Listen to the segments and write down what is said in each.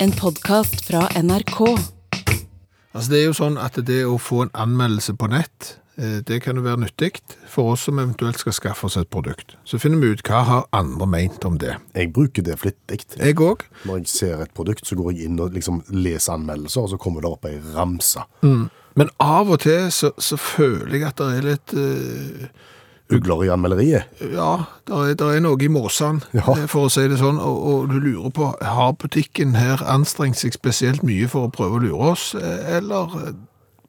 En podkast fra NRK. Altså Det er jo sånn at det å få en anmeldelse på nett, eh, det kan jo være nyttig for oss som eventuelt skal skaffe oss et produkt. Så finner vi ut hva har andre meint om det. Jeg bruker det flittig. Jeg òg. Når jeg ser et produkt, så går jeg inn og liksom leser anmeldelser, og så kommer det opp ei ramse. Men av og til så, så føler jeg at det er litt eh, Ugler i anmelderiet. Ja, det er, er noe i måsene, Ja. eh, for å si det sånn. Og, og du lurer på, har butikken her anstrengt seg spesielt mye for å prøve å lure oss, eh, eller eh,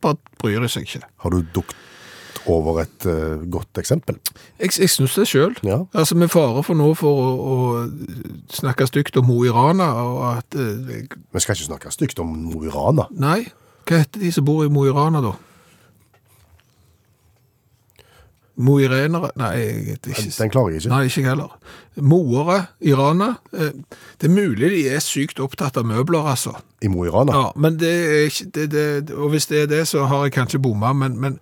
bare bryr de seg ikke? Har du dukt over et uh, godt eksempel? Jeg, jeg syns det sjøl. Ja. Altså, med fare for nå for å, å snakke stygt om Mo i Rana, og at uh, Vi skal ikke snakke stygt om Mo i Rana. Nei, hva heter de som bor i Mo i Rana, da? Mo i Nei, jeg vet ikke. Den klarer jeg ikke. Nei, ikke jeg heller. Moere i Rana. eh, Det er mulig de er sykt opptatt av møbler, altså. I Mo i Rana. Ja, men det er ikke det, det, Og hvis det er det, så har jeg kanskje bomma, men, men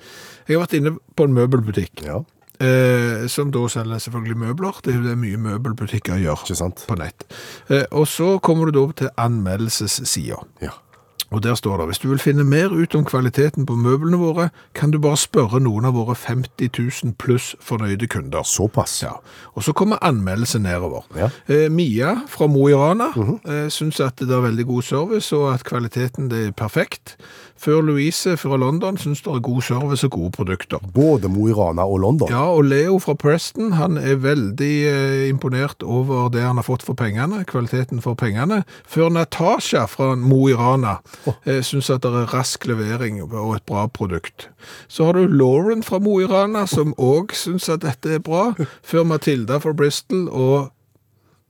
jeg har vært inne på en møbelbutikk. Ja, Eh, som da selger selvfølgelig møbler. Det er jo det mye møbelbutikker gjør på nett. Eh, og så kommer du da til anmeldelsessida. Ja. Og der står det, hvis du vil finne mer ut om kvaliteten på møblene våre, kan du bare spørre noen av våre 50 000 pluss fornøyde kunder. Såpass. Ja, og så kommer anmeldelsen nedover. Ja. Eh, Mia fra Mo i Rana eh, synes at det er veldig god service, og at kvaliteten det er perfekt. Før Louise fra London synes det er god service og gode produkter. Både Mo i Rana og London. Ja, og Leo fra Preston, han er veldig eh, imponert over det han har fått for pengene, kvaliteten for pengene. Før Natasha fra Mo i Rana eh, synes at det er rask levering og et bra produkt. Så har du Lauren fra Mo i Rana, som også synes at dette er bra. Før Matilda fra Bristol og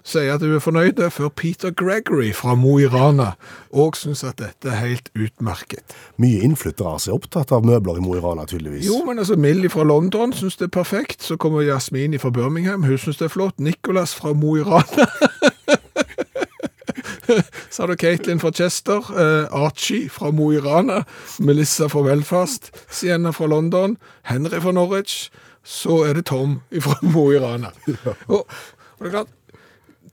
sier at hun er fornøyd. Før Peter Gregory fra Mo i Rana og synes at dette er helt utmerket. Mye innflyttere er opptatt av møbler i Mo i Rana, tydeligvis. Jo, men altså, Millie fra London synes det er perfekt. Så kommer Jasmin fra Birmingham, hun synes det er flott. Nicholas fra Mo i Rana. Så har du Katelyn fra Chester, eh, Archie fra Mo i Rana, Melissa fra Belfast, Sienna fra London, Henry fra Norwich, så er det Tom fra Mo i Rana. Og, og det er klart,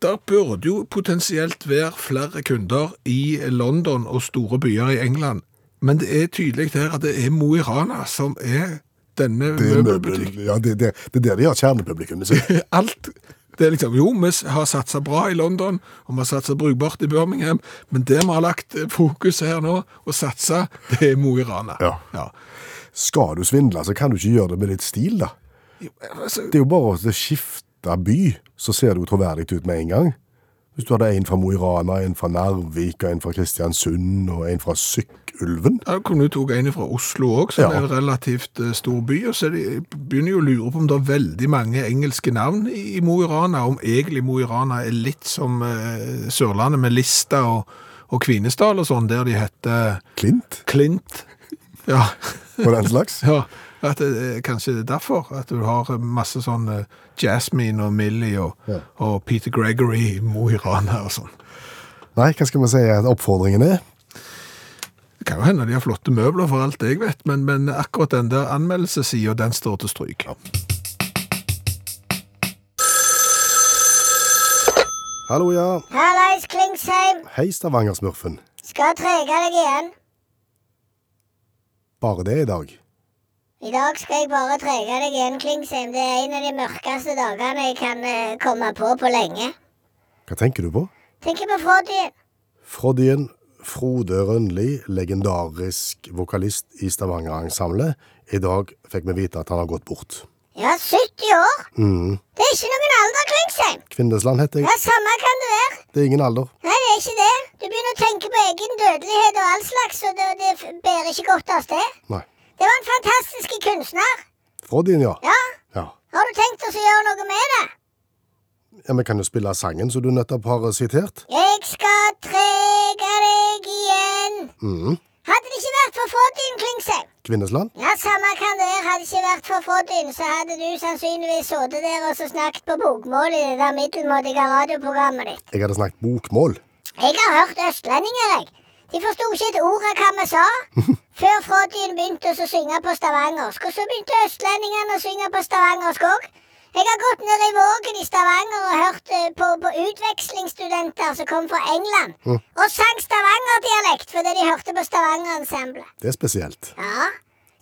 der burde jo potensielt være flere kunder i London og store byer i England, men det er tydelig her at det er Mo i Rana som er denne møbelbutikken. møbel, ja, det, det, det er der de har kjernepublikummet sitt. Alt. Det er liksom, jo, vi har satsa bra i London, og vi har satsa brukbart i Birmingham, men det vi har lagt fokus her nå, og satsa, det er Mo i Rana. Ja. ja. Skal du svindle, så kan du ikke gjøre det med litt stil, da. Jo, Altså, Det er jo bare å skifte by, så ser det jo troverdig ut med en gang. Hvis du hadde en fra Mo i Rana, en fra Narvik, en fra Kristiansund, og en fra Sykkylven. Da kunne du tok en fra Oslo òg, som Ja. er en relativt eh, stor by. og så er de, begynner jo å lure på om det er veldig mange engelske navn i, i Mo i Rana. Om egentlig Mo i Rana er litt som eh, Sørlandet med Lista og, og Kvinesdal og sånn, der de heter Klint Klint. Ja. og den slags. Ja, at det er kanskje det er derfor at du har masse sånn eh, Jasmine og Millie og, Ja. og Peter Gregory i Mo i Rana og sånn. Nei, hva skal vi si at oppfordringen er? Kan jo hende de har flotte møbler for alt jeg vet, men, men akkurat den der anmeldelsessida, den står til stryk. Hallo, ja. Hallais, Klingsheim. Hei, Stavanger-smurfen. Skal trege deg igjen. Bare det i dag. I dag skal jeg bare trege deg igjen, Klingsheim. Det er en av de mørkeste dagene jeg kan eh, komme på på lenge. Hva tenker du på? Tenker på Froddyen. Froddien Frode Rønli, legendarisk vokalist i Stavanger-ensemblet. I dag fikk vi vite at han har gått bort. Ja, 70 år. Mm. Det er ikke noen alder, Klingsheim. Kvinnesland heter jeg. Ja. Samme kan det være. Det er ingen alder. Nei, det er ikke det. Du begynner å tenke på egen dødelighet og all slags, og det, det bærer ikke godt av sted. Nei. Det var en fantastisk kunstner. Froddien, ja. Ja, ja. har du tenkt å gjøre noe med det? Ja, Vi kan jo spille sangen som du nettopp har sitert. Jeg skal trege deg igjen. Mm. Hadde det ikke vært for Froddyen, Klingsheim Kvinnesland. Ja, samme kan det være. Hadde det ikke vært for Froddyen, så hadde du sannsynligvis sittet der og så snakket på bokmål i det der middelmådige radioprogrammet ditt. Jeg hadde snakket bokmål. Jeg har hørt østlendinger, jeg. De forsto ikke et ord av hva vi sa. Før Froddyen begynte å synge på stavangersk. Og så begynte østlendingene å synge på stavangersk òg. Jeg har gått ned i Vågen i Stavanger og hørt eh, på, på utvekslingsstudenter som kom fra England. Og sang stavangerdialekt fordi de hørte på Stavanger-ensemblet. Det er spesielt. Ja,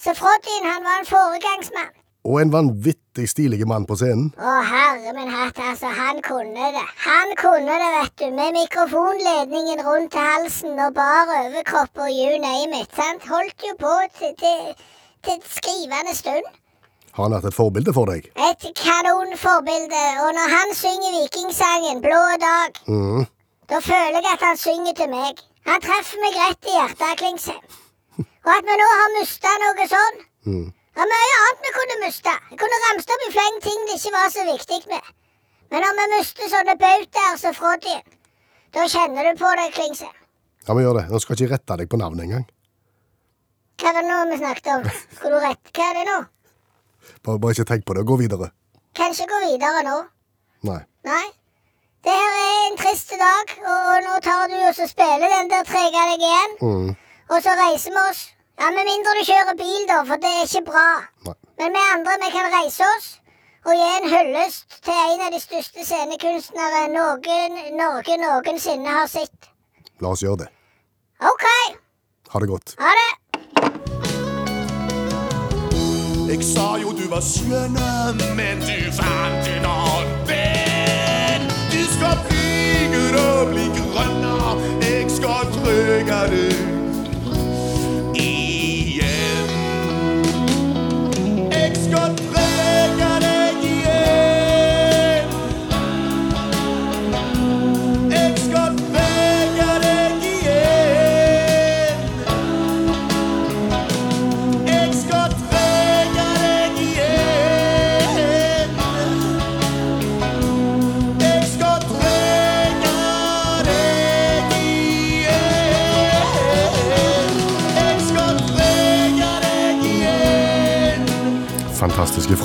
så Froddyen han var en foregangsmann. Og en vanvittig stilig mann på scenen. Å, herre min hatt, altså. Han kunne det. Han kunne det, vet du. Med mikrofonledningen rundt halsen og bar overkropp og you name it. Sant? Holdt jo på til, til, til skrivende stund. Har han vært et forbilde for deg? Et kanonforbilde. Og når han synger vikingsangen 'Blå dag', mm. da føler jeg at han synger til meg. Han treffer meg rett i hjertet, Klingsheim. Og at vi nå har mista noe sånn Mhm. Det er mye annet vi kunne mista. Jeg kunne ramst opp i fleng ting det ikke var så viktig med. Men når vi mister sånne bautaer som Frodien, da kjenner du på det, Klingsheim. Ja, vi gjør det. Nå skal jeg ikke rette deg på navnet engang. Hva var det nå vi snakket om? Skulle du rette Hva er det nå? Bare, bare ikke tenk på det. Gå videre. Kan ikke gå videre nå. Nei. Nei. Det her er en trist dag, og, og nå tar du og spiller den der trege deg igjen. Mm. Og så reiser vi oss. Ja, Med mindre du kjører bil, da, for det er ikke bra. Nei. Men vi andre vi kan reise oss og gi en hyllest til en av de største scenekunstnere noen, Norge noensinne har sett. La oss gjøre det. OK, Ha det godt. ha det. Jeg sa jo du var skjønne, men du fant en annen venn. Du skal flyge og bli grønna, jeg skal trøge deg igjen. Jeg skal trøge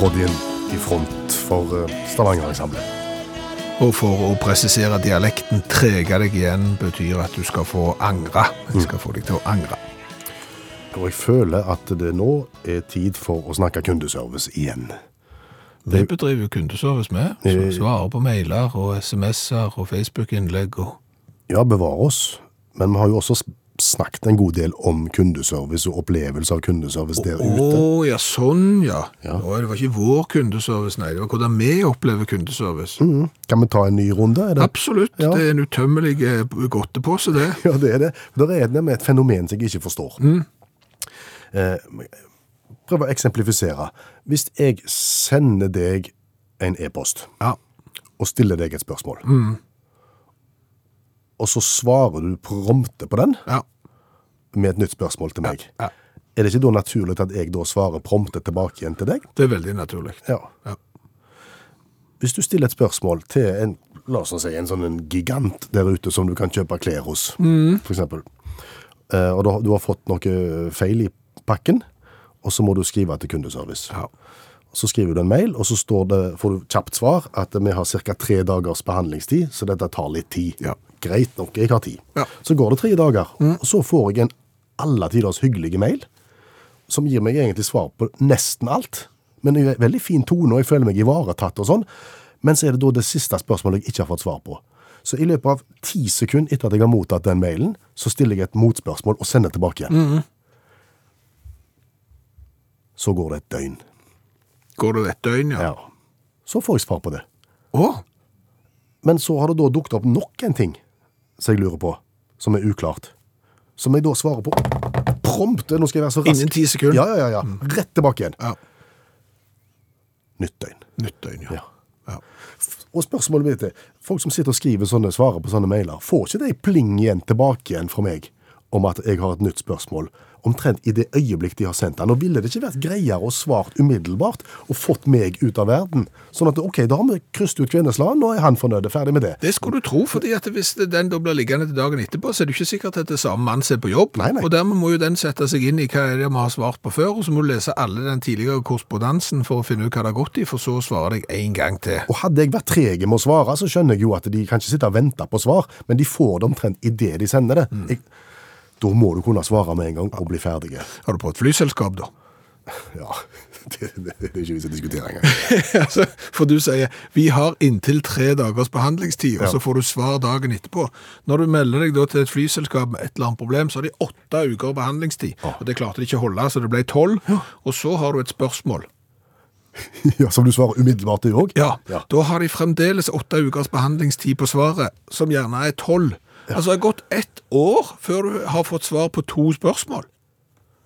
Froddyen i front for uh, Stavanger-ensemblet. Og for å presisere dialekten, trege deg igjen betyr at du skal få angre. Jeg skal få deg til å angre. Og jeg føler at det nå er tid for å snakke kundeservice igjen. Vi bedriver kundeservice med. Eh. svarer på mailer og SMS-er og Facebook-innlegg og Ja, bevare oss, men vi har jo også snakket en god del om kundeservice og opplevelse av kundeservice der oh, ute. ja, sånn ja. Ja. Å, det var ikke vår kundeservice, nei. Det var hvordan vi opplever kundeservice. Mm. Kan vi ta en ny runde? Er det? Absolutt. Ja. Det er en utømmelig eh, godtepose, det. Ja, det er det. Det er nemlig et fenomen som jeg ikke forstår. Eh, prøv å eksemplifisere. Hvis jeg sender deg en e-post Ja. og stiller deg et spørsmål, og så svarer du prompte på den ja. med et nytt spørsmål til meg, ja. er det ikke da naturlig at jeg da svarer prompte tilbake igjen til deg? Det er veldig naturlig. Ja. Ja. Hvis du stiller et spørsmål til en, la oss si, en sånn en gigant der ute som du kan kjøpe klær hos, for eksempel, eh, og da, du har fått noe feil i pakken, og så må du skrive til kundeservice. Ja. Så skriver du en mail, og så står det, får du kjapt svar at vi har ca. tre dagers behandlingstid, så dette tar litt tid. Ja. Greit nok, jeg har tid. Ja. Så går det tre dager, og så får jeg en alle tiders hyggelige mail, som gir meg egentlig svar på nesten alt, men i veldig fin tone, og jeg føler meg ivaretatt og sånn. Men så er det da det siste spørsmålet jeg ikke har fått svar på. Så i løpet av ti sekunder etter at jeg har mottatt den mailen, så stiller jeg et motspørsmål og sender tilbake igjen. Så går det et døgn. Går det et døgn, ja? Ja. Så får jeg svar på det. Å, Men så har det da dukket opp nok en ting som jeg lurer på, som er uklart. Som jeg da svarer på prompt. Nå skal jeg være så rask. Innen ti sekunder? Ja, ja, ja. ja. Rett tilbake igjen. ja. Nytt døgn. Nytt døgn, ja. Ja. ja. Og spørsmålet mitt er, folk som sitter og skriver sånne svarer på sånne mailer, får ikke de pling igjen tilbake igjen fra meg om at jeg har et nytt spørsmål, omtrent i det øyeblikk de har sendt den. Og ville det ikke vært greiere å svart umiddelbart og fått meg ut av verden? Sånn at ok, da har vi krysset ut Kvinnesland, nå er han fornøyd, ferdig med det. Det skulle du tro, fordi at hvis den da blir liggende til dagen etterpå, så er det ikke sikkert at det er samme mann som er på jobb. Nei, nei. Og dermed må jo den sette seg inn i hva er det vi har svart på før, og så må du lese alle den tidligere korrespondansen for å finne ut hva det har gått i, for så å svare deg en gang til. Og hadde jeg vært trege med å svare, så skjønner jeg jo at de kan ikke sitte og vente på svar, men de får det omtrent idet de sender det. Jeg, da må du kunne svare med en gang og bli ferdig. Har du på et flyselskap, da? Ja, det, det, det er ikke vits å diskutere engang. Altså, For du sier vi har inntil tre dagers behandlingstid, og Ja. så får du svar dagen etterpå. Når du melder deg da til et flyselskap med et eller annet problem, så har de åtte uker behandlingstid. Og det klarte de ikke å holde, så det ble tolv. Og så har du et spørsmål. Ja, Som du svarer umiddelbart, du òg? Ja, Ja. da har de fremdeles åtte ukers behandlingstid på svaret, som gjerne er tolv. Altså det har gått ett år før du har fått svar på to spørsmål.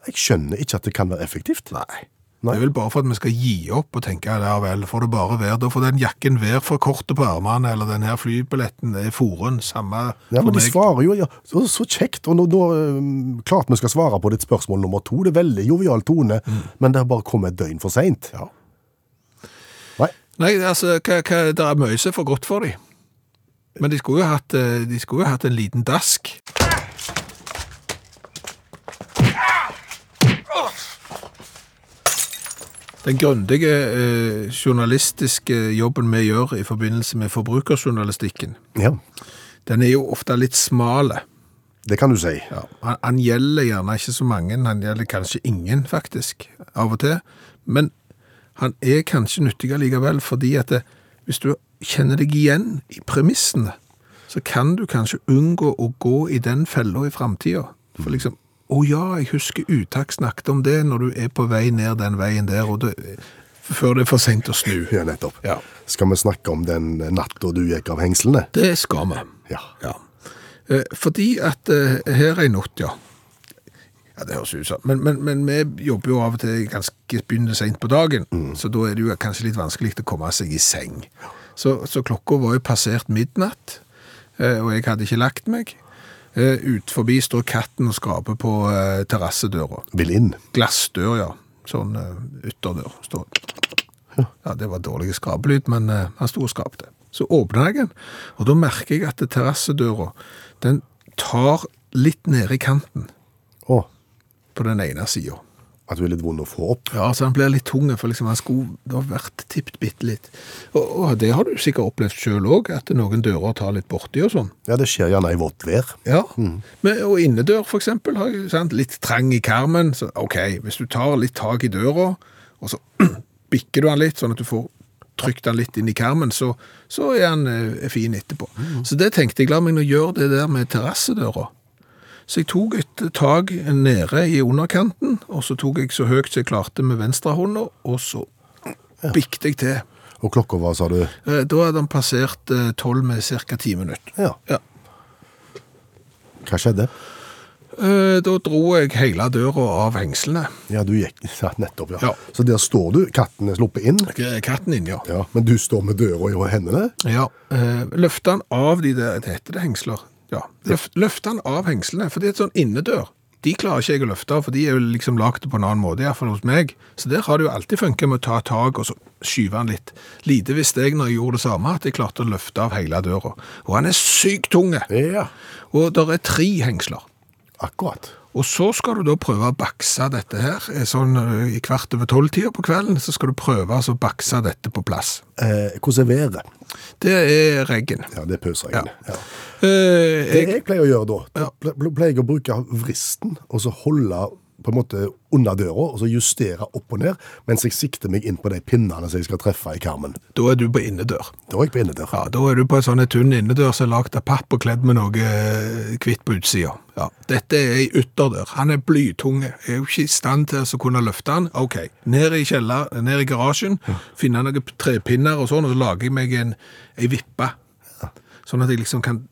Jeg skjønner ikke at det kan være effektivt. Nei. Nei. Det er vel bare for at vi skal gi opp og tenke ja vel, får det bare være. Da får den jakken være for korte på armene, eller den her flybilletten er foren, samme Ja, men De svarer jo ja, så, så kjekt. Og nå, nå eh, klart vi skal svare på ditt spørsmål nummer to. Det er veldig jovial tone, men det har bare kommet et døgn for seint. Ja. Nei. Nei, altså, hva, hva, det er mye som er for godt for dem. Men de skulle jo hatt, eh, de skulle jo hatt en liten dask. Den grundige eh, journalistiske jobben vi gjør i forbindelse med forbrukerjournalistikken, Ja, den er jo ofte litt smale. det kan du si. Ja, han, han gjelder gjerne ikke så mange, han gjelder kanskje ingen faktisk, av og til. Men han er kanskje nyttig allikevel, fordi at det, hvis du kjenner deg igjen i premissene, så kan du kanskje unngå å gå i den fella i framtida. For liksom, å ja, jeg husker Utakt snakket om det når du er på vei ned den veien der, og det, før det er for sent å snu. Ja, nettopp. Ja. Skal vi snakke om den natta du gikk av hengslene? Det skal vi. Ja. Ja. Eh, fordi at eh, her er en natt, ja. Ja, det høres ut som. Men, men, men vi jobber jo av og til ganske begynner sent på dagen, så da er det jo kanskje litt vanskelig å komme seg i seng. Så, så klokka var jo passert midnatt, eh, og jeg hadde ikke lagt meg. Eh, Ut forbi står katten og skraper på eh, terrassedøra. Vil inn. Glassdør, ja. Sånn ytterdør. Står. Ja, det var dårlig skrapelyd, men han sto og skrapte. Så åpner jeg den, og da merker jeg at terrassedøra, den tar litt ned i kanten Oh. på den ene sida. At du er litt vond å få opp. Ja, så han blir litt tung, for liksom han skulle har vært tippet bitte litt. Og, og det har du sikkert opplevd sjøl òg, at noen dører tar litt borti og sånn. Ja, det skjer gjerne i vått vær. Ja, Men, og innedør for eksempel, har sant, litt trang i karmen, så ok, hvis du tar litt tak i døra, og så bikker du den litt, sånn at du får trykt den litt inn i karmen, så, så er den eh, fin etterpå. Så det tenkte jeg, la meg nå gjøre det der med terrassedøra. Så jeg tok et tak nede i underkanten, og så tok jeg så høyt som jeg klarte med venstrehånda, og så bikket jeg til. Og klokka var, sa du? Eh, Da hadde han passert eh, tolv med cirka ti minutter. Ja. Ja. Hva skjedde? Eh, Da dro jeg hele døra av hengslene. Ja, du gikk ja, nettopp, ja. Ja. Så der står du, katten er sluppet inn, Katten inn, ja. ja, men du står med døra i hendene. ja. Løfta han av de der, det heter det hengsler? Ja. Løft, løfte han av hengslene, for det er et sånn innedør. De klarer ikke jeg å løfte, for de er jo liksom lagt på en annen måte, i hvert fall hos meg. Så der har det jo alltid funket med å ta tak og så skyve han litt. Lite visste jeg når jeg gjorde det samme, at jeg klarte å løfte av hele døra. Og han er sykt tung! Ja. Og det er tre hengsler. Akkurat. Og så skal du da prøve å bakse dette her. Eh, Sånn eh, i kvart over tolv-tida på kvelden, så skal du prøve altså å bakse dette på plass. Eh, hvordan er været? Det er regn. Ja, det er pøsregn. Ja. Ja. Eh, Det jeg, pleier å gjøre da, da pleier jeg å bruke vristen, og så holde på en måte under døra, og så justere opp og ned, mens jeg sikter meg inn på de pinnene som jeg skal treffe i karmen. da er du på innedør. Da er jeg på innedør. Ja, Da er du på en sånn tunn innedør som er lagd av papp og kledd med noe eh, hvitt på utsida. Ja. Dette er ei ytterdør. Han er blytunge. Jeg er jo ikke i stand til å kunne løfte han. OK, ned i kjeller, ned i garasjen, finne noen trepinner og sånn, og så lager jeg meg en, ei vippe. Sånn at jeg liksom kan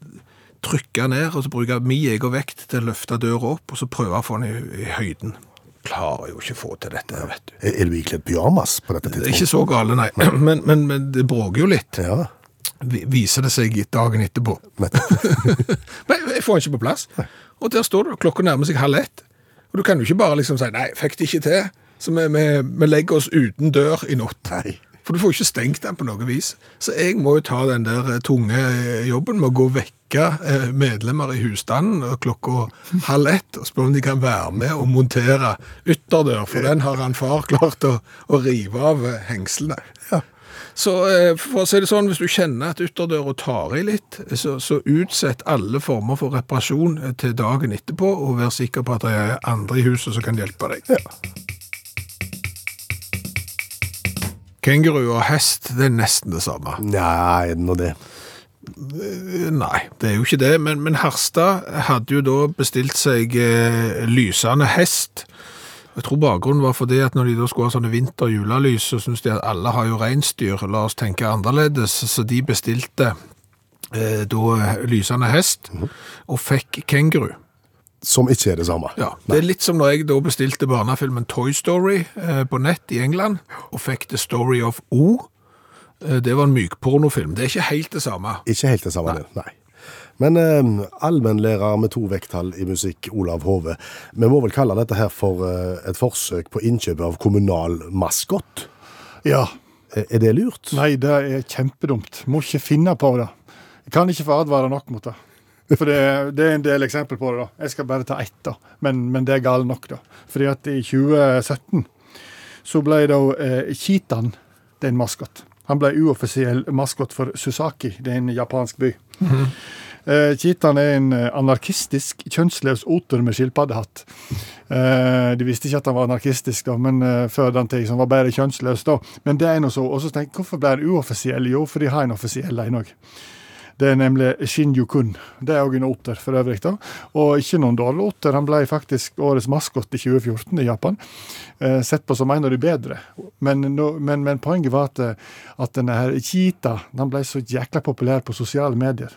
trykke ned, og så bruke min egen vekt til å løfte døra opp, og så prøve å få den i, i høyden. Klarer jo ikke å få til dette, vet du. Er, er du ikledd pyjamas på dette tidspunktet? ikke så gale, nei. Men, men, men det bråker jo litt. Ja, Viser det seg dagen etterpå. Men jeg får den ikke på plass. Og der står du, klokka nærmer seg halv ett. Og du kan jo ikke bare liksom si nei, fikk det ikke til. Så vi, vi, vi legger oss uten dør i natt. Nei. For du får ikke stengt den på noe vis. Så jeg må jo ta den der eh, tunge eh, jobben med å gå og vekke eh, medlemmer i husstanden klokka halv ett og spørre om de kan være med og montere ytterdør, for den har han far klart å, å rive av hengslene. Ja. Så for å si det sånn, hvis du kjenner at ytterdøra tar i litt, så, så utsett alle former for reparasjon til dagen etterpå, og vær sikker på at det er andre i huset som kan hjelpe deg. Kenguru og hest, det er nesten det samme. Nei, er det nå det? Nei, det er jo ikke det, men, men Harstad hadde jo da bestilt seg eh, lysende hest. Jeg tror bakgrunnen var fordi at når de da skulle ha sånne vinter-julelys, så syntes de at alle har jo reinsdyr, la oss tenke annerledes, så de bestilte eh, da lysende hest, og fikk kenguru. Som ikke er det samme. Ja, det er litt som når jeg da bestilte barnefilmen Toy Story eh, på nett i England, og fikk The Story of O. Eh, det var en mykpornofilm. Det er ikke helt det samme. Ikke helt det samme, det. Nei. Men eh, allmennlærer med to vekttall i musikk, Olav Hove. Vi må vel kalle dette her for eh, et forsøk på innkjøp av kommunal maskott? Ja. Er, er det lurt? Nei, det er kjempedumt. Må ikke finne på det. Jeg kan ikke få advare nok mot det. For det, det er en del eksempel på det. da. Jeg skal bare ta ett, da. Men, men det er galt nok, da. Fordi at i 2017 så ble da eh, Kitan det er en maskot. Han ble uoffisiell maskot for Susaki, det er en japansk by. Eh, Kitan er en eh, anarkistisk, kjønnsløs oter med skilpaddehatt. Eh, de visste ikke at han var anarkistisk, da, men eh, før den tid, han var bare kjønnsløs. da. Men det er noe så. Og så tenkte jeg, hvorfor ble han uoffisiell? Jo, for de har en offisiell en òg. Det er nemlig Shinju-kun. Det er òg en oter, for øvrig. da. Og ikke noen dårlig oter. Han ble faktisk årets maskot i 2014 i Japan. Eh, sett på som en av de bedre. Men, men, men poenget var at, eh, at denne her chita, den ble så jækla populær på sosiale medier.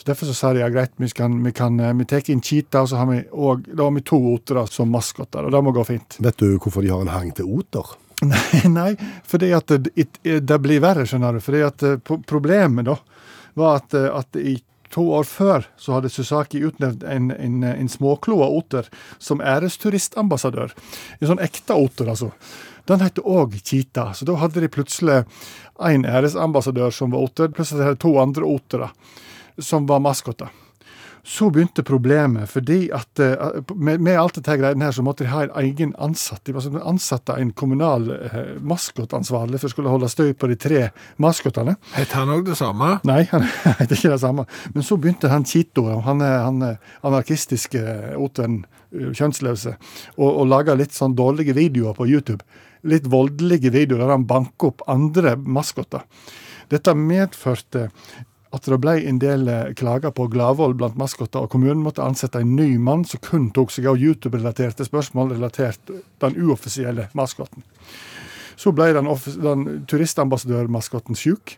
Så Derfor så sa de ja, greit, vi, kan, vi, kan, eh, vi tar inn Cheetah, og så har vi, og, da har vi to otere som maskoter. Og det må gå fint. Vet du hvorfor de har en hang til oter? Nei, fordi at det, det blir verre, skjønner du. Fordi at eh, problemet da var at, eh, at i to år før så hadde Susaki utnevnt en, en, en småkloa oter som æresturistambassadør. En sånn ekte oter, altså. Den het òg Kita, så da hadde de plutselig en æresambassadør som var oter, Plutselig hadde de to andre otere som var maskoter. Så begynte problemet, fordi at eh, med, med alt dette greiene her, så måtte de ha en egen ansatt. De var ansette ansatte en kommunal eh, maskotansvarlig for å skulle holde støy på de tre maskotene. Het han òg det samme? Nei, han heter ikke det samme. Men så begynte han Chito, han han anarkistiske oteren, uh, kjønnsløse, og, lage litt sånn dårlige videoer på YouTube. Litt voldelige videoer der han banker opp andre maskoter. Dette medførte at det ble en del eh, klager på gladvold blant maskotter, og kommunen måtte ansette en ny mann som kun tok seg av YouTube-relaterte spørsmål relatert den uoffisielle maskotten. Så ble den, den turistambassadørmaskotten syk,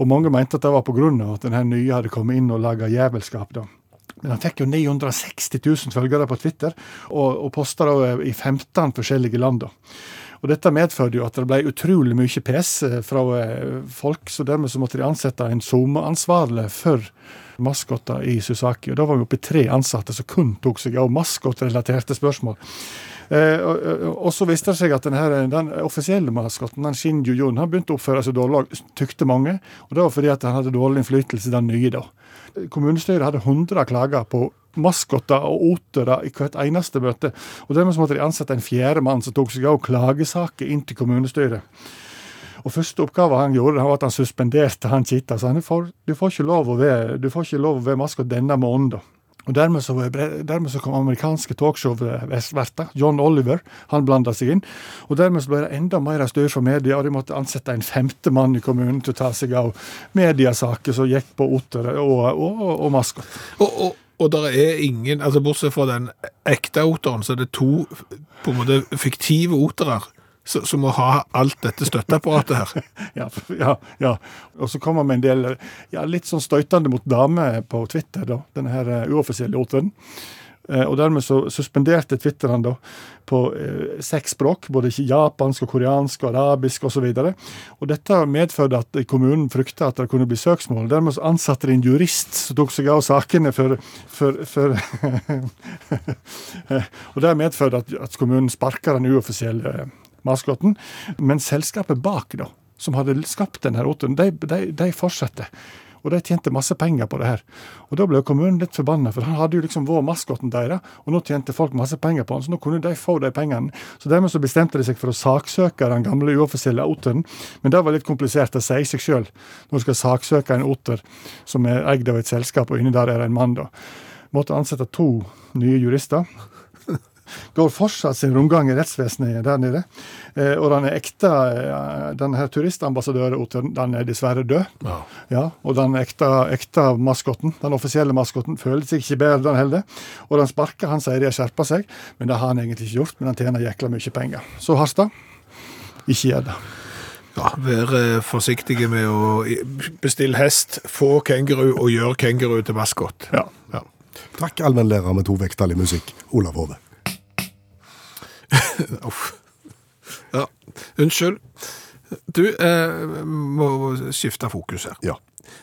og mange mente at det var pga. at den nye hadde kommet inn og laga jævelskap. da. Men han fikk jo 960 000 følgere på Twitter, og, og posta i 15 forskjellige land. da. Og Dette medførte jo at det ble utrolig mye pes eh, fra eh, folk, så dermed så måtte de ansette en SoMe-ansvarlig for maskotter i Susaki. Og Da var vi oppe i tre ansatte som kun tok seg av maskotrelaterte spørsmål. Eh, og, og- så viste det seg at denne, den offisielle maskotten, den Shinju Jun, han begynte å oppføre seg dårlig, tykte mange. Og det var fordi at han hadde dårlig innflytelse, den nye, da. Kommunestyret hadde 100 klager på maskoter og otere i hvert eneste møte. Og dermed måtte de ansette en fjerde mann som tok seg av klagesaker inn til kommunestyret. Og første oppgave han gjorde, var at han suspenderte han Kitta. Så han, får, du får ikke lov å være, du får ikke lov å være maskot denne måneden. Og dermed så, dermed så kom amerikanske talkshow-verter, John Oliver, han blanda seg inn. Og dermed så ble det enda mer styr for media, og de måtte ansette en femte mann i kommunen til å ta seg av mediesaker som gikk på otter og, og, og, og maskot. Og, og, og der er ingen, altså bortsett fra den ekte oteren, så er det to på en måte fiktive oterer som må ha alt dette støtteapparatet her. Ja, ja, ja. Og så kommer vi en del ja, litt sånn støytende mot damer på Twitter, da, denne her eh, uoffisielle oteren. Eh, Og dermed så suspenderte Twitter han da på eh, seks språk, både japansk, og koreansk, og arabisk osv. Og, så og dette medførte at kommunen frykta at det kunne bli søksmål. Dermed så ansatte de en jurist som tok seg av sakene for, for, for Og det medførte at, at kommunen sparka den uoffisielle eh, maskoten. Men selskapet bak, da, som hadde skapt denne roten, de, de, de fortsatte. Og de tjente masse penger på det her. Og da ble kommunen litt forbanna, for han hadde jo liksom vært maskoten deres, og nå tjente folk masse penger på han, så nå kunne de få de pengene. Så dermed så bestemte de seg for å saksøke den gamle uoffisielle oteren. Men det var litt komplisert, det sier seg sjøl. Når du skal saksøke en oter som er eid av et selskap, og inni der er det en mann, da. Måtte ansette to nye jurister. Går fortsatt sin rundgang i rettsvesenet der nede. Eh, og den ekte, eh, den her turistambassadøren den er dessverre død. Ja. Ja, og den ekte, ekte maskotten, den offisielle maskotten, føler seg ikke bedre, den heller. Og den sparker, han sier de har skjerpa seg, men det har han egentlig ikke gjort. Men han tjener jækla mye penger. Så Harstad, ikke gjør det. Ja, Vær eh, forsiktige med å bestille hest, få kenguru og gjøre kenguru til maskot. Ja. Ja. Takk, allmennlærer med to vekttall i musikk, Olav Hove. Uff. Ja, unnskyld. Du, eh, må skifte fokus her. Ja.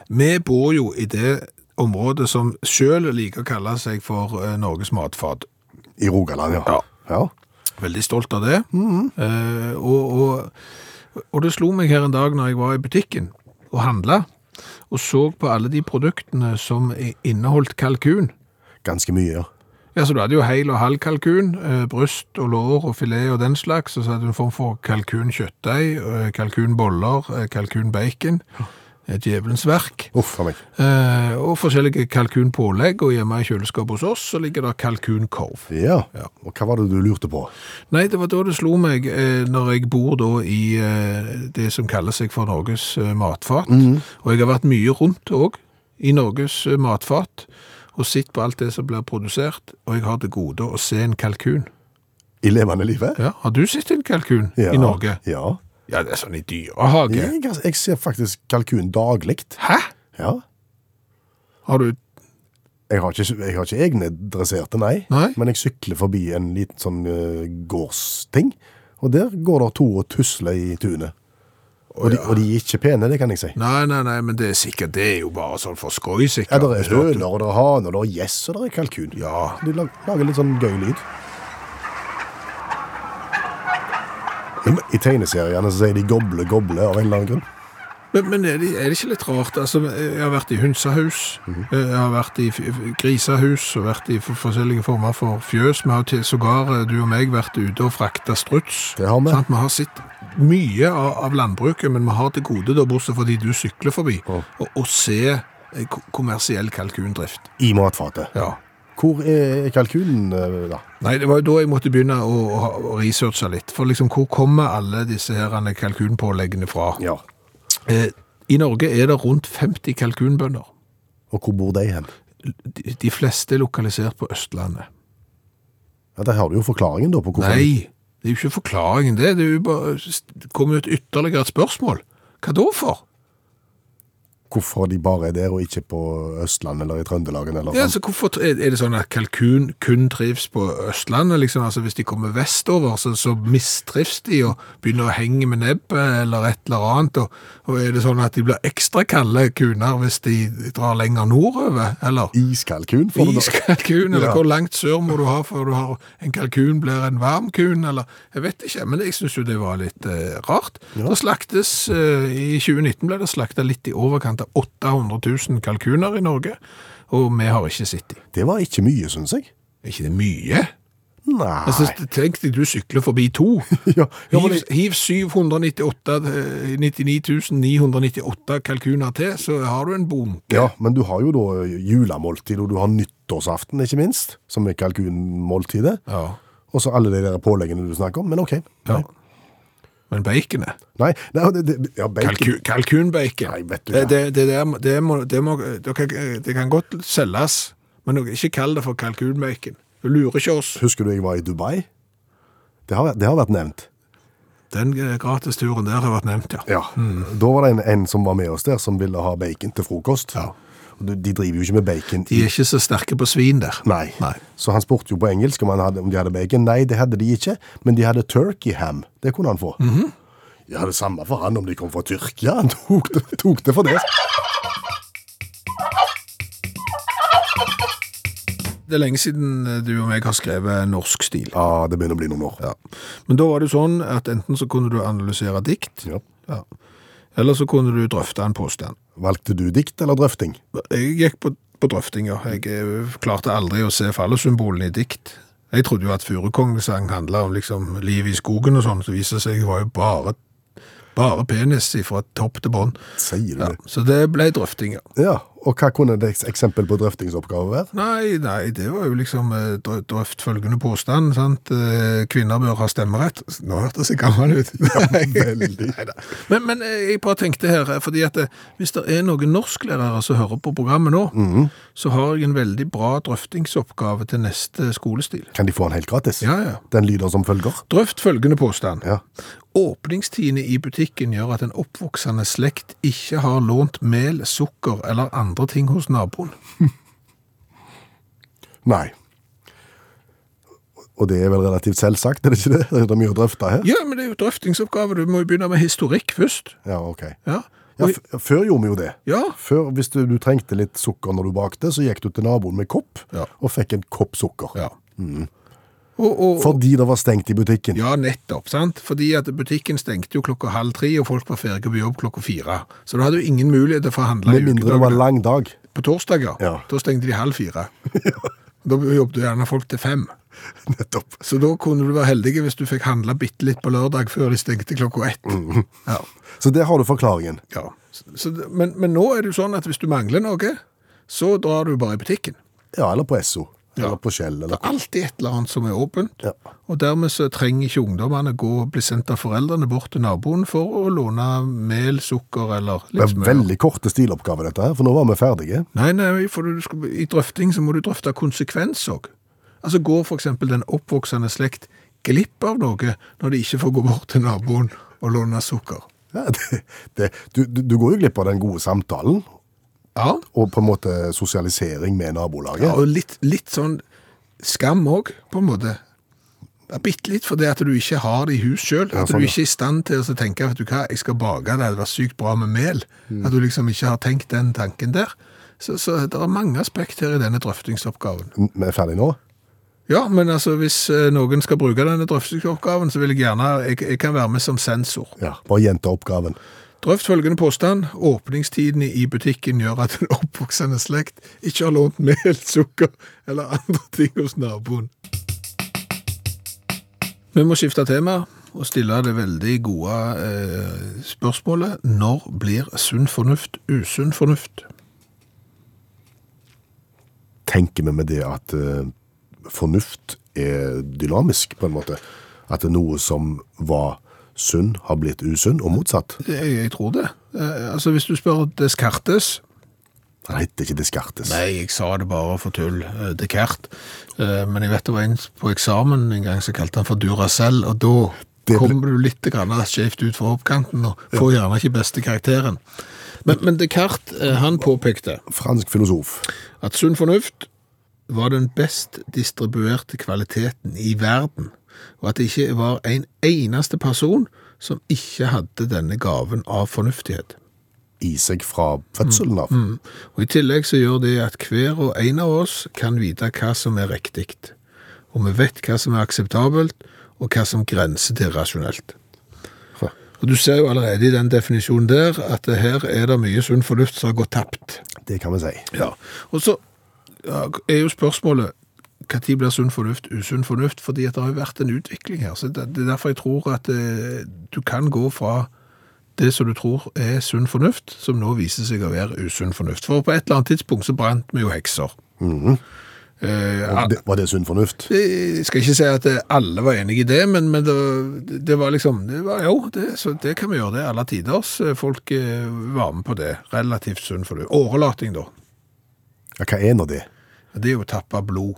Vi bor jo i det området som sjøl liker å kalle seg for eh, Norges matfat. I Rogaland, ja. Ja. Veldig stolt av det. eh, og, og, og det slo meg her en dag når jeg var i butikken og handla, og så på alle de produktene som inneholdt kalkun. Ganske mye, ja. Ja, så Du hadde jo hel og halv kalkun, eh, bryst og lår og filet og den slags. Og så hadde du en form for kalkunkjøttdeig, eh, kalkunboller, eh, kalkunbacon, et djevelens verk. Uff a meg. Eh, og forskjellige kalkunpålegg. Og hjemme i kjøleskapet hos oss så ligger det kalkunkorv. Ja. Ja. Og hva var det du lurte på? Nei, det var da det slo meg, når jeg bor da i det som kaller seg for Norges matfat. Og jeg har vært mye rundt òg i Norges matfat og sett på alt det som blir produsert. Og jeg har til gode å se en kalkun. I levende livet? Ja, Har du sett en kalkun Ja. i Norge? Ja. Ja, det er sånn i dyrehage. Jeg, jeg ser faktisk kalkun daglig. Hæ? Ja. Har du Jeg har, ikke, jeg har ikke egne dresserte, nei. Nei? Men jeg sykler forbi en liten sånn uh, gårdsting, og der går det to og tusler i tunet. Og, de, og de er ikke pene, det kan jeg si. Nei, nei, nei, men det er sikkert Det er jo bare sånn for skøy, Ja, det er høner, og det er haner, det er gjess, og det er kalkun. Ja. De lager litt sånn gøy lyd. I, I tegneseriene så sier de goble, goble av en eller annen grunn. Men, men er, det, er det ikke litt rart? Altså, jeg har vært i hønsehus, jeg har vært i grisehus, og vært i forskjellige former for fjøs. Vi har til sågar, eh, du og meg, vært ute og frakta struts. Det har vi. Sant? Vi har sett mye av, av landbruket, men vi har til gode, da, bortsett fordi du sykler forbi, å oh. se eh, kommersiell kalkundrift. I matfatet. Ja. Hvor er kalkunen, da? Nei, det var jo da jeg måtte begynne å, å, å researche litt. For liksom, hvor kommer alle disse her kalkunpåleggene fra? Ja. Eh, I Norge er det rundt 50 kalkunbønder. Og hvor bor de hen? De, de fleste er lokalisert på Østlandet. Ja, Der har du jo forklaringen, da, på hvorfor Nei, det er jo ikke forklaringen det. Det er jo bare, kommer jo et ytterligere et spørsmål. Hva da for? Hvorfor de bare er der, og ikke på Østlandet eller i Trøndelagen. Eller Ja, altså, hvorfor er det sånn at kalkun kun trives på Østlandet? Liksom? Altså, hvis de kommer vestover, så, så mistrives de og begynner å henge med nebbet eller et eller annet. Og, og er det sånn at de blir ekstra kalde kuner hvis de drar lenger nordover? Eller Iskalkun, får du da. iskalkun? Eller Ja. hvor langt sør må du ha før du har en kalkun blir en varm kun? Eller jeg vet ikke, men jeg syns jo det var litt eh, rart. Det slaktes eh, I 2019 ble det slakta litt i overkant av 800 000 kalkuner i Norge, og vi har ikke sett dem. Det var ikke mye, syns jeg. Er ikke det mye? Nei. Altså, tenk deg du sykler forbi to. ja, ja, Hiv, hiv 798, eh, 99 998 kalkuner til, så har du en bunke. ja, men du har jo da julemåltid, og du har nyttårsaften, ikke minst, som er kalkunmåltidet. Ja. Og så alle de der påleggene du snakker om. Men OK. ja. Men baconet Nei, nei det, det, ja, bacon. Kalku, Kalkunbacon. Nei, vet du det, det, det, der, det, må, det, må, det, kan, det kan godt selges, men ikke kall det for kalkunbacon. Du lurer ikke oss. Husker du jeg var i Dubai? Det har, det har vært nevnt. Den eh, gratisturen der har vært nevnt, ja. Ja. Da var det en, en som var med oss der, som ville ha bacon til frokost. Ja. De driver jo ikke med bacon De er ikke så sterke på svin der. Nei. Nei. Så han spurte jo på engelsk om, hadde, om de hadde bacon. Nei, det hadde de ikke, men de hadde turkey ham. Det kunne han få. Ja, det samme for han om de kom fra Tyrkia. Han tok det, tok det for det. Det er lenge siden eh, du og meg har skrevet norsk stil. Ja, det begynner å bli noen år. Ja. Men da var det sånn at enten så kunne du analysere dikt, Ja. ja. Eller så kunne du drøfte en påstand. Valgte du dikt eller drøfting? Jeg gikk på, på ja. Jeg eh, klarte aldri å se fallosymbolene i dikt. Jeg trodde jo at Furukongesang handla om liksom livet i skogen og sånn, så viser det seg det var jo bare, bare penis fra topp til bånn. Sier du Ja, så det ble drøftinger. Ja, Og hva kunne et eksempel på drøftingsoppgave være? Nei, nei, det var jo liksom eh, drøft følgende påstand, sant? Eh, Kvinner bør ha stemmerett. Nå hørtes jeg gammel ut. Nei, veldig. Men, men eh, jeg bare tenkte her, fordi at hvis det er noen norsklærere som hører på programmet nå, så har jeg en veldig bra drøftingsoppgave til neste skolestil. Kan de få den helt gratis? Ja, ja. Den lyder som følger. Drøft følgende påstand. Ja. Åpningstidene i butikken gjør at en oppvoksende slekt ikke har lånt mel, sukker eller andre ting hos naboen. Nei. Og det er vel relativt selvsagt, er det ikke det? Det er mye å drøfte her. Ja, men det er jo drøftingsoppgave. Du må jo begynne med historikk først. Ja, ok. Ja. Ja, før gjorde vi jo det. ja. Før, hvis du, du trengte litt sukker når du bakte, så gikk du til naboen med kopp, Ja. og fikk en kopp sukker. ja. Og, og, Fordi det var stengt i butikken. ja, nettopp, sant? Fordi at butikken stengte jo klokka halv tre, og folk var ferdige på jobb klokka fire. Så da hadde jo ingen mulighet til å forhandle Med mindre det var en lang dag. På torsdager, Ja. da stengte de halv fire. Da jobbet gjerne folk til fem. Nettopp. Så da kunne du være heldig hvis du fikk handla bitte litt på lørdag før de stengte klokka ett. Mm. Ja. Så der har du forklaringen. Ja. Så, så, men, men nå er det jo sånn at hvis du mangler noe, så drar du bare i butikken. Ja, eller på Esso. Eller på Shell. Det er alltid et eller annet som er åpent. Og dermed så trenger ikke ungdommene gå og bli sendt av foreldrene bort til naboen for å låne mel, sukker eller litt smør. Det er veldig korte stiloppgave dette her, for nå var vi ferdige. Nei, nei, for du i drøfting så må du drøfte konsekvens òg. Altså går eksempel den oppvoksende slekt glipp av noe når de ikke får gå bort til naboen og låne sukker? Ja, det, det, du, du du går jo glipp av den gode samtalen, Ja, og på en måte sosialisering med nabolaget. ja og litt, litt sånn skam òg, på en måte. Ja, Bitte litt fordi at du ikke har det i hus sjøl. Ja, at sånn, du ikke er i stand til å tenke vet du hva, jeg skal bake det, det var sykt bra med mel. Mm. At du liksom ikke har tenkt den tanken der. Så, så det er mange aspekter i denne drøftingsoppgaven. Vi er ferdige nå? Ja, men altså hvis eh, noen skal bruke denne drøftingsoppgaven, så vil jeg gjerne jeg, jeg kan være med som sensor. Ja. Bare gjenta oppgaven. Drøft følgende påstand. Åpningstidene i butikken gjør at en oppvoksende slekt ikke har lånt mel, sukker eller andre ting hos naboen. Vi må skifte tema og stille det veldig gode eh, spørsmålet. Når blir sunn fornuft usunn fornuft? Tenker vi med det at eh, fornuft er dynamisk, på en måte? At det er noe som var sunn, har blitt usunn, og motsatt? Jeg, jeg tror det. Eh, altså Hvis du spør Descartes Han heter ikke Descartes. Nei, jeg sa det bare for tull. eh, Descartes. Eh, Men jeg vet det var en på eksamen en gang som kalte han for Duracell, og da ble- kommer du litt skjevt ut fra oppkanten og får gjerne ikke beste karakteren. Men, men Descartes, han påpekte Fransk filosof. at sunn fornuft var den best distribuerte kvaliteten i verden, og at det ikke var en eneste person som ikke hadde denne gaven av fornuftighet. I seg fra fødselen av. Og I tillegg så gjør det at hver og en av oss kan vite hva som er riktig. Og vi vet hva som er akseptabelt, og hva som grenser til rasjonelt. Og Du ser jo allerede i den definisjonen der at her er det mye sunn fornuft som har gått tapt. Det kan vi si. Ja. Og så er jo spørsmålet når blir sunn fornuft usunn fornuft? Fordi det har jo vært en utvikling her. så Det, er derfor jeg tror at eh, du kan gå fra det som du tror er sunn fornuft, som nå viser seg å være usunn fornuft. For på et eller annet tidspunkt så brant vi jo hekser. eh, Og det, var det sunn fornuft? jeg skal ikke si at eh, alle var enige i det, men, men det, det var liksom det var, Jo, det, så det kan vi gjøre, det. Alle tiders. Eh, Folk eh, var med på det. Relativt sunn fornuft. Årelating, da. Ja, hva er nå det? Det er jo å tappe blod.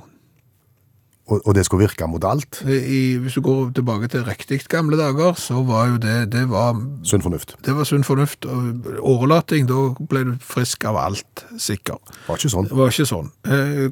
Og, og det skulle virke mot alt? I, hvis du går tilbake til riktig gamle dager, så var jo det det var, Sunn fornuft. det var sunn fornuft. og Årelating, da ble du frisk av alt, sikker. Var ikke sånn. Var ikke sånn.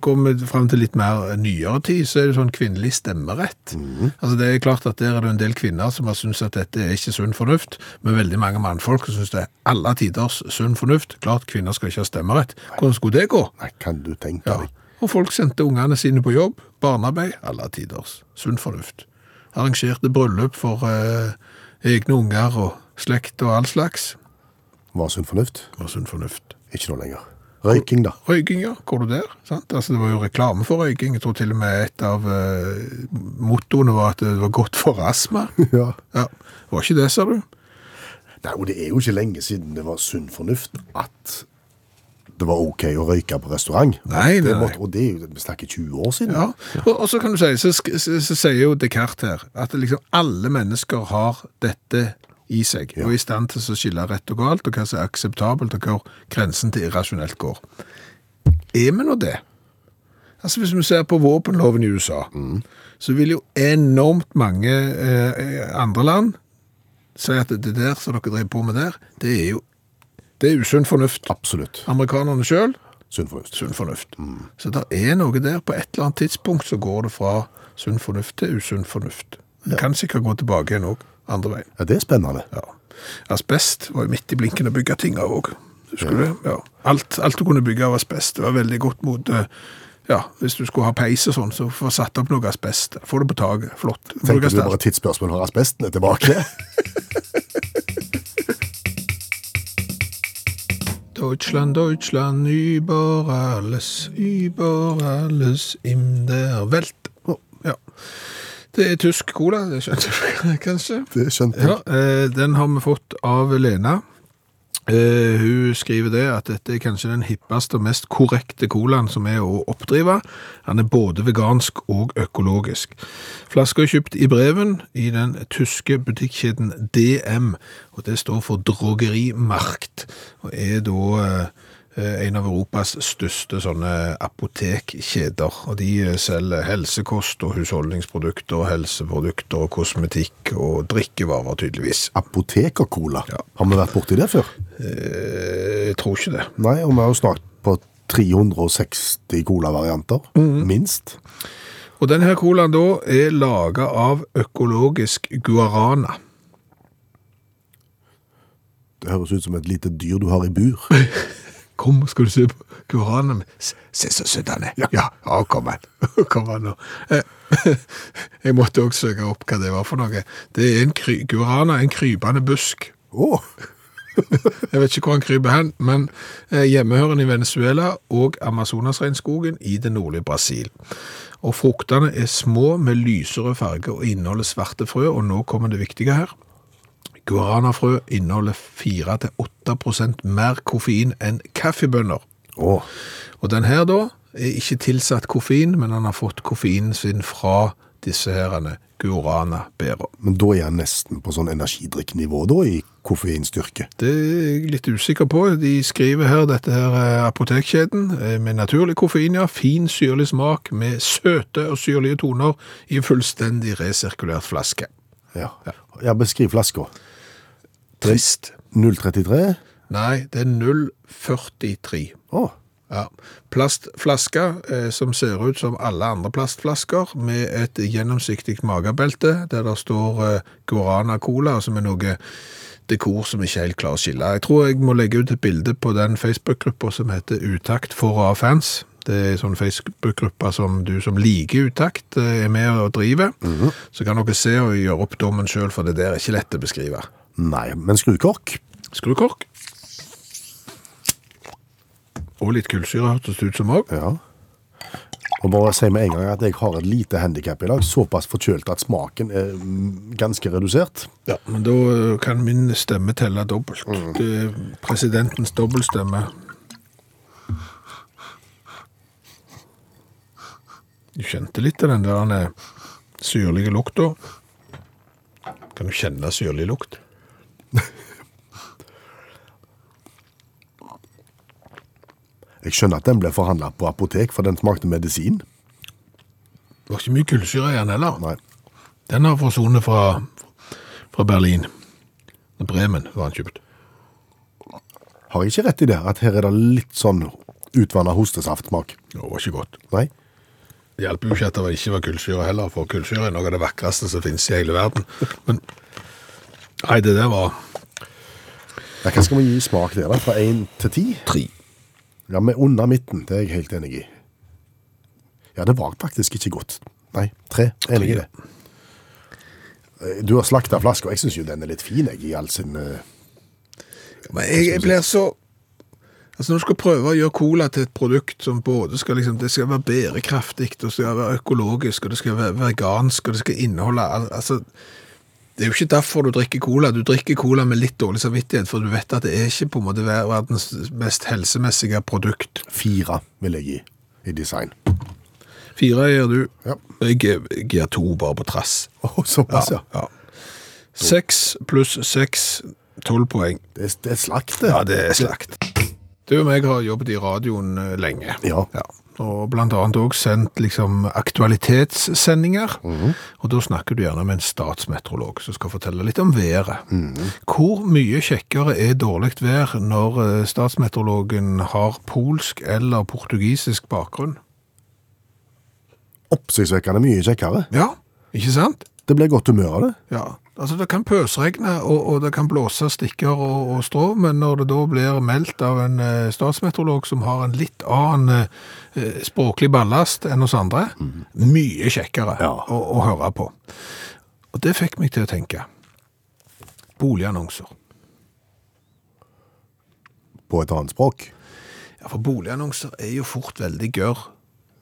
Kommer Går vi frem til litt mer nyere tid, så er det sånn kvinnelig stemmerett. Altså Det er klart at der er det en del kvinner som har syntes at dette er ikke sunn fornuft, men veldig mange mannfolk som syns det er alle tiders sunn fornuft. Klart kvinner skal ikke ha stemmerett. Hvordan skulle det gå? Nei, kan du tenke deg. Ja. Og folk sendte ungene sine på jobb. Barnearbeid, alle tiders. Sunn fornuft. Arrangerte bryllup for eh, egne unger og slekt og all slags. Var sunn fornuft? Var sunn fornuft. Ikke nå lenger. Røyking, da. Røyking, ja. Går du der? Sant? Altså, det var jo reklame for røyking. Jeg tror til og med et av eh, mottoene var at det var godt for astma. ja. Ja. Var ikke det, sa du? Nei, og det er jo ikke lenge siden det var sunn fornuft at det var ok å røyke på restaurant. Nei, nei, måtte, og det er jo, vi snakker 20 år siden. Ja, og, og så kan du si, så, sier jo Descartes her, at liksom alle mennesker har dette i seg, og er i stand til å skille rett og galt, og hva som er akseptabelt, og hvor grensen til irrasjonelt går. Er vi nå det? Altså Hvis vi ser på våpenloven i USA, så vil jo enormt mange eh, andre land si at det der som dere driver på med der, det er jo det er usunn fornuft. Absolutt. Amerikanerne sjøl Sunn fornuft. sunn fornuft. Så det er noe der, på et eller annet tidspunkt så går det fra sunn fornuft til usunn fornuft. Ja. kan sikkert gå tilbake igjen òg, andre veien. Ja, det er spennende. Ja. Asbest var jo midt i blinken å bygge ting av òg. Det? Ja. Alt, alt du kunne bygge av asbest, det var veldig godt mot eh, ja, hvis du skulle ha peis og sånn, så få satt opp noe asbest. Få det på taket. Flott. Tenker du bare tidsspørsmål når asbesten er tilbake? Deutschland, Deutschland, über alles, über alles in der Welt. Ja. Det er tysk cola, det skjønte du kanskje? Det skjønte jeg. Ja, eh, den har vi fått av Lena. Eh, hun skriver det at dette er kanskje den hippeste og mest korrekte colaen som er å oppdrive. Han er både vegansk og økologisk. Flaska er kjøpt i breven i den tyske butikkjeden DM, og det står for Drogerimarkt, og er da eh, en av Europas største sånne apotekkjeder, og de eh, selger helsekost og husholdningsprodukter, helseprodukter og kosmetikk og drikkevarer tydeligvis. Apotek og cola? Ja. Har vi vært borti det før? Eh, Jeg tror ikke det. Nei, og vi har jo snakket på 360 cola-varianter. Minst. Og denne her colaen da er laget av økologisk guarana. Det høres ut som et lite dyr du har i bur. Kom, skal du se på guarana? Se, så søt han er. Ja, ja, kom an. Kom an nå. Eh, Jeg måtte også søke opp hva det var for noe. Det er en kry, guarana, en krypende busk. Oh. Jeg vet ikke hvor han kryper hen, men eh, hjemmehørende i Venezuela og Amazonasregnskogen i det nordlige Brasil. Og fruktene er små med lysere farge og inneholder svarte frø, og nå kommer det viktige her. Guaranafrø inneholder 4-8% mer koffein enn kaffebønner. Oh. Og den her da er ikke tilsatt koffein, men han har fått koffeinen sin fra disse herene guarana-bærer. Men da er jeg nesten på sånn energidrikknivå da, i koffeinstyrke. Det er jeg litt usikker på. De skriver her, dette her er apotekkjeden, eh, med naturlig koffein, ja, fin syrlig smak, med søte og syrlige toner i fullstendig resirkulert flaske. Ja. ja beskriv flaska. Trist. 033. Nei, det er 043. Å, Ja. Plastflaske eh, som ser ut som alle andre plastflasker, med et gjennomsiktig magebelte, der det står eh, Guarana Cola, som er noe dekor som ikke helt klarer å skille. Jeg tror jeg må legge ut et bilde på den Facebook-gruppa som heter Utakt for A-fans. Det er en sånn Facebook-gruppe som du som liker utakt eh, er med og driver. Så kan dere se og gjøre opp dommen selv, for det der er ikke lett å beskrive. Nei, men skrukork. Skrukork. Og litt kullsyre hørtes det ut som òg. Ja. Og bare si med en gang at jeg har et lite handikap i dag, såpass forkjølt at smaken er mm, ganske redusert. Ja, men da eh, kan min stemme telle dobbelt. Det er presidentens dobbeltstemme. Du kjente litt av den der er syrlige lukta. Kan du kjenne syrlig lukt? Jeg skjønner at den ble forhandla på apotek, for den smakte medisin. Det var ikke mye kullsyre i den heller. Nei. Den har forsvunnet fra, fra Berlin. Bremen var han kjøpt. Har jeg ikke rett i det, at her er det litt sånn utvanna hostesaftsmak? Det var ikke godt. Nei? Det hjelper jo ikke at det ikke var kullsyre heller, for kullsyre er noe av det vakreste som finnes i hele verden. Men nei, det der var Ja, hva skal vi gi smak der, da? Fra én til ti? tre. Ja, men under midten. Det er jeg helt enig i. Ja, det var faktisk ikke godt. Nei, tre. Enig i det. Eh, Du har slakta flaska. Jeg syns jo den er litt fin, jeg, i all sin eh, Men jeg, jeg blir så Altså Når du skal prøve å gjøre cola til et produkt som både skal liksom, det skal være bærekraftig, og det skal være økologisk, og det skal være vegansk, og det skal inneholde altså, Det er jo ikke derfor du drikker cola. Du drikker cola med litt dårlig samvittighet, for du vet at det er ikke på en måte verdens mest helsemessige produkt. Fire vil jeg gi i design. Fire gir du. Ja. Jeg, gir to bare på trass. Å, såpass, ja. ja. Seks pluss seks, tolv poeng. Det, er- det er slakt, det. Ja, det er slakt. Du og meg har jobbet i radioen lenge. Ja. Ja. Og blant annet også sendt liksom aktualitetssendinger. Og da snakker du gjerne med en statsmeteorolog som skal fortelle litt om været. Hvor mye kjekkere er dårlig vær når eh, statsmeteorologen har polsk eller portugisisk bakgrunn? Oppsiktsvekkende mye kjekkere. Ja, ikke sant? Det blir godt humør av det. Ja, altså det kan pøsregne, og, og det kan blåse stikker og, og strå, men når det da blir meldt av en eh, statsmeteorolog som har en litt annen eh, språklig ballast enn oss andre, mye kjekkere Ja. å, å høre på. Og det fikk meg til å tenke. Boligannonser. På et annet språk. Ja, for boligannonser er jo fort veldig gørr.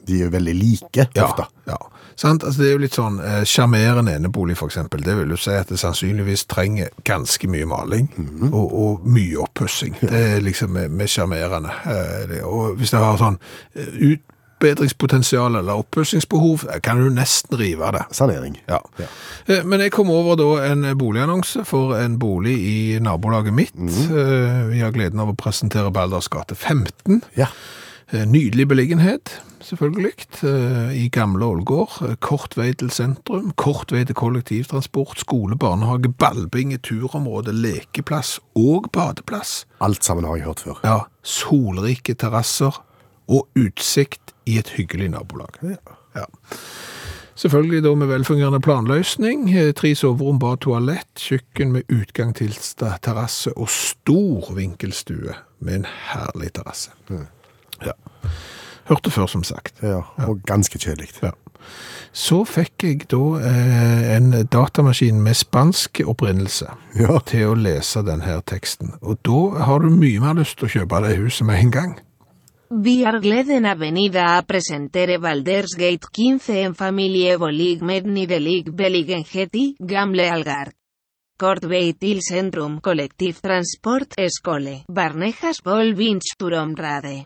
De er veldig like, Ja, ofte. ja. Sant? Altså, det er jo litt sånn eh, sjarmerende enebolig, for eksempel. Det vil jo si at det sannsynligvis trenger ganske mye maling og, og mye oppussing. Det er liksom med, med sjarmerende. Eh, og hvis det har sånn eh, utbedringspotensial eller oppussingsbehov, eh, kan du nesten rive det. Sanering. Ja. Eh, Men jeg kom over da en boligannonse for en bolig i nabolaget mitt. Eh, Vi har gleden av å presentere Balders gate 15. Ja. Eh, Nydelig beliggenhet, selvfølgelig, eh, i gamle Ålgård. Kort vei til sentrum, kort vei til kollektivtransport, skole, barnehage, ballbinge, turområde, lekeplass og badeplass. Alt sammen har jeg hørt før. Ja, solrike terrasser og utsikt i et hyggelig nabolag. Ja. Selvfølgelig da med velfungerende planløsning, eh, tre soverom, bad, toalett, kjøkken med utgang til terrasse og stor vinkelstue med en herlig terrasse. Ja. Hørte før, som sagt. Ja, og ganske kjedelig. Ja. Så fikk jeg da eh, en datamaskin med spansk opprinnelse Ja. til å lese denne teksten. Og da har du mye mer lyst til å kjøpe det huset med en gang. Vi har gleden avenida a presentere Valdersgate 15 en familie med medni delig i gamle Algar. Kort vei til sentrum, kollektivtransport skole, barnejas volvins vinsturom rade.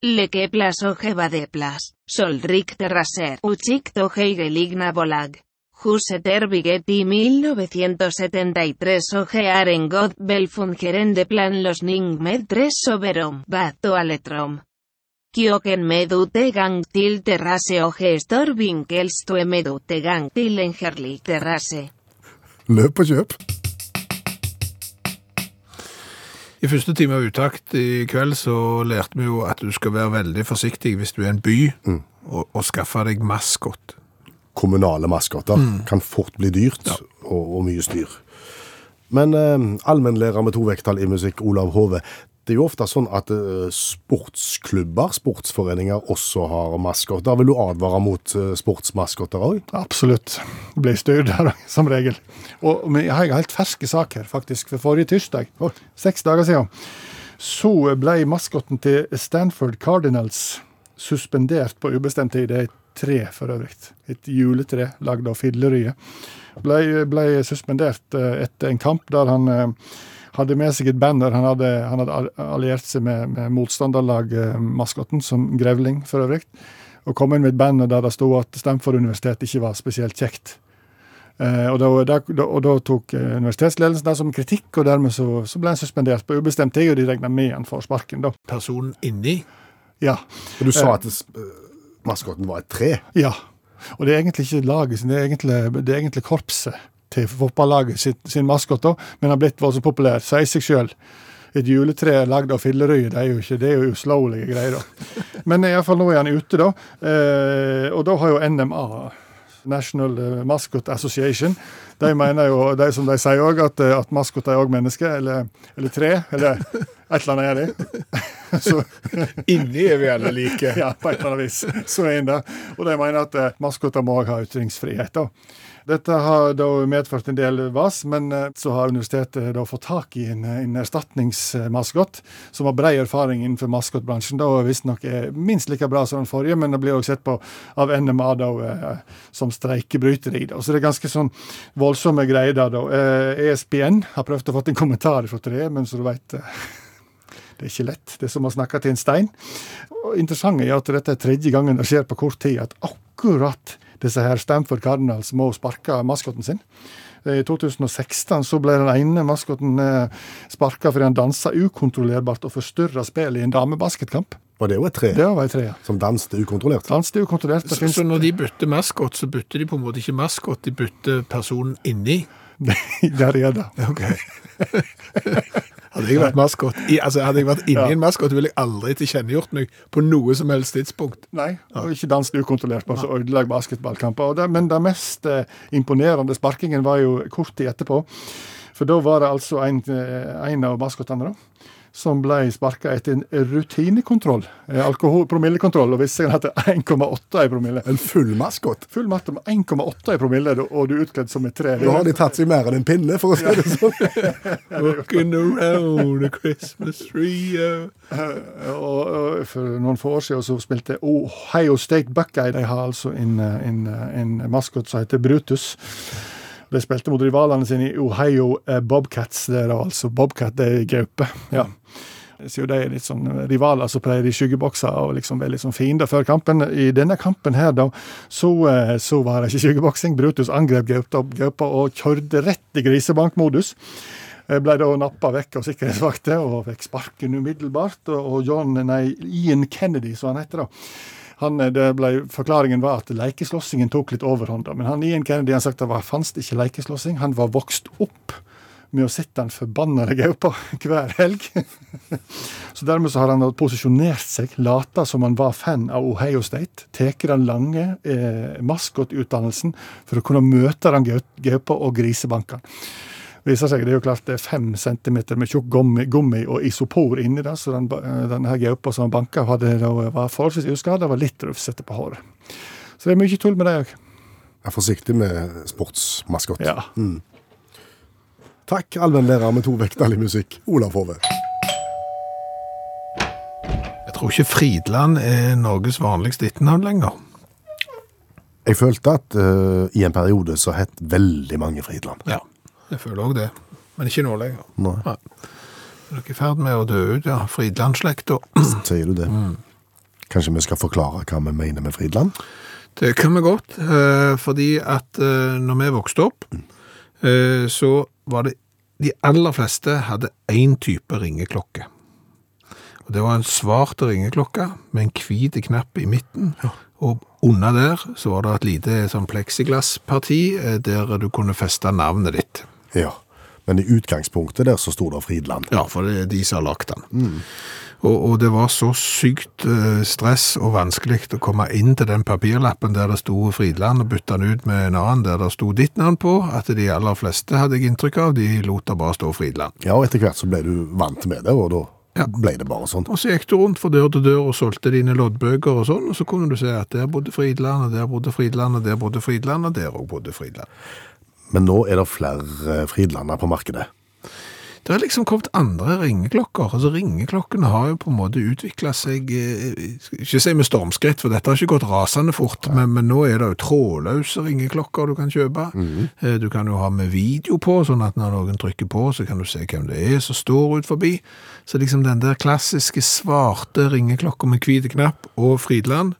Le Keplas o Jebadeplas, Solrik Terraser, Uchik Heigeligna Bolag. Bigetti 1973 Ojear en God Belfungeren de Plan los Ningmed 3 Soberom, Bato Aletrom. Kioken medute gangtil terrase o gestor vinkelstue medute gangtil en herlik terrase. Løp! I første time av Utakt i kveld så lærte vi jo at du skal være veldig forsiktig hvis du er en by og, og skaffe deg maskot. Kommunale maskotter kan fort bli dyrt og, og mye styr. Men eh, allmennlærer med to vekttall i musikk, Olav Hove, det er jo ofte sånn at eh, sportsklubber, sportsforeninger, også har maskotter. Vil du advare mot eh, sportsmaskotter òg? Absolutt. Det ble her der, som regel. Og jeg har helt ferske sak her, faktisk, for forrige tirsdag. for Seks dager siden. Så ble maskotten til Stanford Cardinals suspendert på ubestemt tid. Det er et tre, for øvrig. Et juletre lagd av Fidlerye. Ble, ble suspendert eh, etter en kamp der han hadde med seg et banner. Han hadde, han hadde alliert seg med, med motstanderlagmaskotten, som Grevling for øvrig, og kom inn med et banner der det sto at Stamford-universitetet ikke var spesielt kjekt. Eh, og, da, da, og da tok eh, universitetsledelsen det som kritikk, og dermed så, så ble han suspendert på ubestemt tid, og de regna med han for sparken, da. Personen inni Ja. Og Du sa at eh, maskotten var et tre. ja. Og det er egentlig ikke laget det er egentlig, det er egentlig korpset til fotballaget sin, sin maskot, men har blitt voldsomt populær, sier seg sjøl. Et juletre lagd av fillerøye, det er jo ikke, det er jo uslåelige greier, da. Men iallfall nå er han ute, da. Eh, og da har jo NMA, National eh, Mascot Association, de mener jo, de som de sier òg, at, eh, at maskoter er òg mennesker, eller, eller tre. Eller Et eller annet er de. Så Inni er vi alle like. ja, på et eller annet vis. Så er en det. Og de mener at eh, maskoter må òg ha ytringsfrihet. da. Dette har da medført en del vas, men eh, så har universitetet da fått tak i en, en erstatningsmaskot som har bred erfaring innenfor maskotbransjen. Da visstnok er minst like bra som den forrige, men det blir også sett på av NMA da eh, som streikebryteri. Da. Så det er ganske sånn voldsomme greier der, da. Eh, ESPN har prøvd å få en kommentar fra tre, men så du veit det er ikke lett. Det er som å snakke til en stein. Og Interessant er at dette er tredje gangen det skjer på kort tid at akkurat disse her Stamford Cardinals må sparke maskoten sin. I 2016 så ble den ene maskoten sparka fordi han dansa ukontrollerbart og forstyrra spillet i en damebasketkamp. Og det er jo et tre Det var et tre ja. som danste ukontrollert. Danste ukontrollert. Det Så, finnes så når de bytter maskot, så bytter de på en måte ikke maskot, de bytter personen inni. Der er det. Ok. Hadde jeg vært maskot, i, altså hadde jeg vært inni Ja. en maskot, ville jeg aldri tilkjennegjort meg på noe som helst tidspunkt. Nei, og ikke danset ukontrollert, på, så ødelegge basketballkamper. Og det, men den mest eh, imponerende sparkingen var jo kort tid etterpå. For da var det altså en, eh, en av maskotene da, som ble sparka etter en rutinekontroll, alkoholpromillekontroll alkohol, promillekontroll, og viste seg at det er 1,8 i promille. En full maskot. Full matte med 1,8 i promille, og du er utkledd som et tre. Da har de tatt seg mer enn en pinne, for å si det sånn. Walking around a Christmas tree oh. Og, og For noen få år siden så spilte Ohio State Buckeye. De har altså en, en, en maskot som heter Brutus. De spilte mot rivalene sine i Ohio eh, Bobcats. Det er da altså Bobcat, det er gaupe. Ja. Så de er litt sånn rivaler som pleier i skyggebokser og liksom er litt sånn fiender før kampen. I denne kampen her, da, så, eh, så var det ikke skyggeboksing. Brutus angrep gaupa, og kjørte rett i grisebankmodus. Ble da nappa vekk av sikkerhetsvakter og fikk sparken umiddelbart. Og John, nei, Ian Kennedy, som han heter da. Han, eh, det ble, forklaringen var at lekeslåssingen tok litt overhånd. Men han, Ian Kennedy han sagt det fantes ikke lekeslåssing. Han var vokst opp med å sitte den forbannede gaupa hver helg. så dermed så har han posisjonert seg, lata som han var fan av Ohio State. Tatt den lange eh, maskotutdannelsen for å kunne møte den gau- gaupa og grisebankene. Viser seg, Det er jo klart det er fem centimeter med tjukk gummi, gummi og isopor inni det, så den, eh, denne her gaupa som banka, hadde, da var forholdsvis uskada, var litt rufsete på håret. Så det er mye tull med det òg. Vær forsiktig med sportsmaskot. Ja. Takk, allmennlærer med to vekttall i musikk, Olav Hove. Jeg tror ikke Fridland er Norges vanligste etternavn lenger. Jeg følte at uh, i en periode så het veldig mange Fridland. Ja, jeg føler òg det. Men ikke nå lenger. Nei. Er dere i ferd med å dø ut, ja? Fridland-slekta. Sier du det? Kanskje vi skal forklare hva vi mener med Fridland? Det kan vi godt, eh, fordi at eh, når vi vokste opp, eh, så var det de aller fleste hadde én type ringeklokke. Og det var en svart ringeklokke med en hvit knapp i midten. Og under der så var det et lite sånn pleksiglassparti der du kunne feste navnet ditt. Ja. Men i utgangspunktet der så sto det Fridland. Ja, for det er de som har lagt den. Og, og det var så sykt eh, stress og vanskelig å komme inn til den papirlappen der det sto Fridland, og bytte den ut med en annen der det sto ditt navn på, at de aller fleste hadde jeg inntrykk av, de lot det bare stå Fridland. Ja, og etter hvert så ble du vant med det, og da Ja. ble det bare sånn. Og så gikk du rundt fra dør til dør og solgte dine loddbøker og sånn, og så kunne du se at der bodde Fridland, og der bodde Fridland, og der bodde Fridland, og der òg bodde Fridland. Men nå er det flere Fridlander på markedet. Det har liksom kommet andre ringeklokker. Altså Ringeklokkene har jo på en måte utvikla seg eh, Ikke si med stormskritt, for dette har ikke gått rasende fort. Men, men nå er det jo trådløse ringeklokker du kan kjøpe. Eh, Du kan jo ha med video på, sånn at når noen trykker på, så kan du se hvem det er som står ut forbi. Så liksom den der klassiske svarte ringeklokka med hvit knapp og Fridland,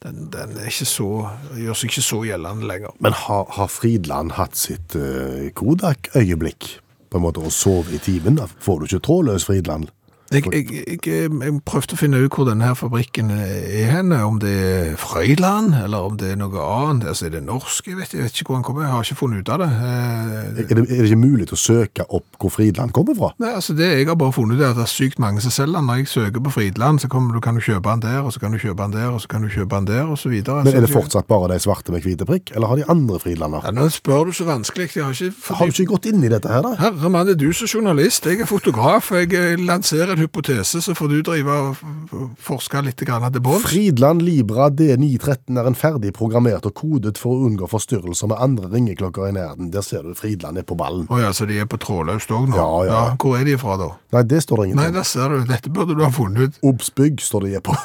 den, den så, gjør seg ikke så gjeldende lenger. Men har, har Fridland hatt sitt uh, Kodak-øyeblikk? På en måte å sove i timen? Får du ikke trådløs Fridland? Jeg, jeg, jeg, jeg prøvde å finne ut hvor denne her fabrikken er henne, om det er Frøyland, eller om det er noe annet. Altså, er det norsk? Jeg vet, jeg vet ikke hvor han kommer. Jeg har ikke funnet ut av det. Eh, Er det, er det ikke mulig å søke opp hvor Fridland kommer fra? Nei, altså det Jeg har bare funnet ut at det er sykt mange som selger den. Når jeg søker på Fridland, så kommer, du, kan du kjøpe den der, og så kan du kjøpe den der, og så kan du kjøpe den der, og så videre. Men Er det fortsatt bare de svarte med hvite prikk, eller har de andre Fridlander? Ja, nå spør du så vanskelig. Jeg har ikke Har du ikke gått inn i dette her, da? Herre mann, det er du som journalist. Jeg er fotograf. Jeg eh, lanserer en hypotese, så får du drive og forske litt til bunns. Fridland Libra D913 er en ferdig programmert og kodet for å unngå forstyrrelser med andre ringeklokker i nærheten. Der ser du Fridland er på ballen. Å ja, så de er på trådløst òg nå? Ja, ja. Hvor er de fra, da? Nei, det står det Nei, ingenting. der ser du. Dette burde du ha funnet ut. Obsbygg står det på.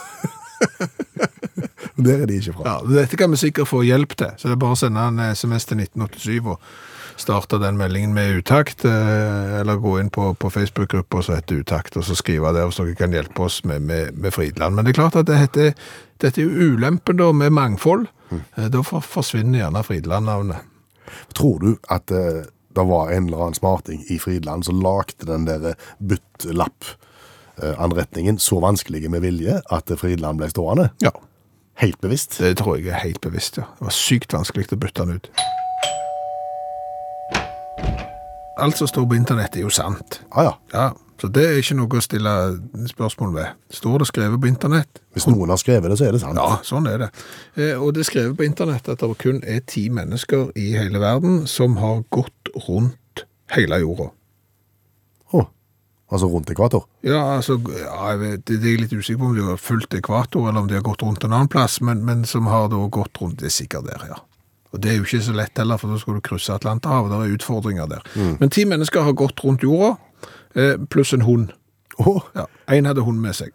Der er de ikke fra. Ja, Dette kan vi sikkert få hjelp til, så det er bare å sende en SMS til 1987 og starte den meldingen med utakt, eh, eller gå inn på, på Facebook-gruppa som heter Utakt, og så skrive der hvis dere kan hjelpe oss med, med, med Fridland. Men det er klart at det heter, dette er jo ulempen da med mangfold. Mm. Da for, forsvinner gjerne Fridland-navnet. Tror du at eh, det var en eller annen smarting i Fridland som lagde den der eh, bytt-lapp-anretningen så vanskelig med vilje at eh, Fridland ble stående? Ja, Helt bevisst. det tror jeg er helt bevisst, ja. Det var sykt vanskelig å bytte den ut. Alt som står på internett er jo sant. Ah, ja. Ja, så det er ikke noe å stille spørsmål ved. Står det skrevet på internett? Hvis noen har skrevet det, så er det sant. Ja, sånn er det. Eh, Og det er skrevet på internett at det kun er ti mennesker i hele verden som har gått rundt hele jorda. Åh, altså rundt ekvator. Ja, altså, ja, vet, det er jeg litt usikker på om de har fulgt ekvator, eller om de har gått rundt en annen plass, men, men som har da gått rundt, det er sikkert der, ja. Og det er jo ikke så lett heller, for da skal du krysse Atlanterhavet, det er utfordringer der. Men ti mennesker har gått rundt jorda, eh, pluss en hund. Oh. Ja, en hadde hund med seg.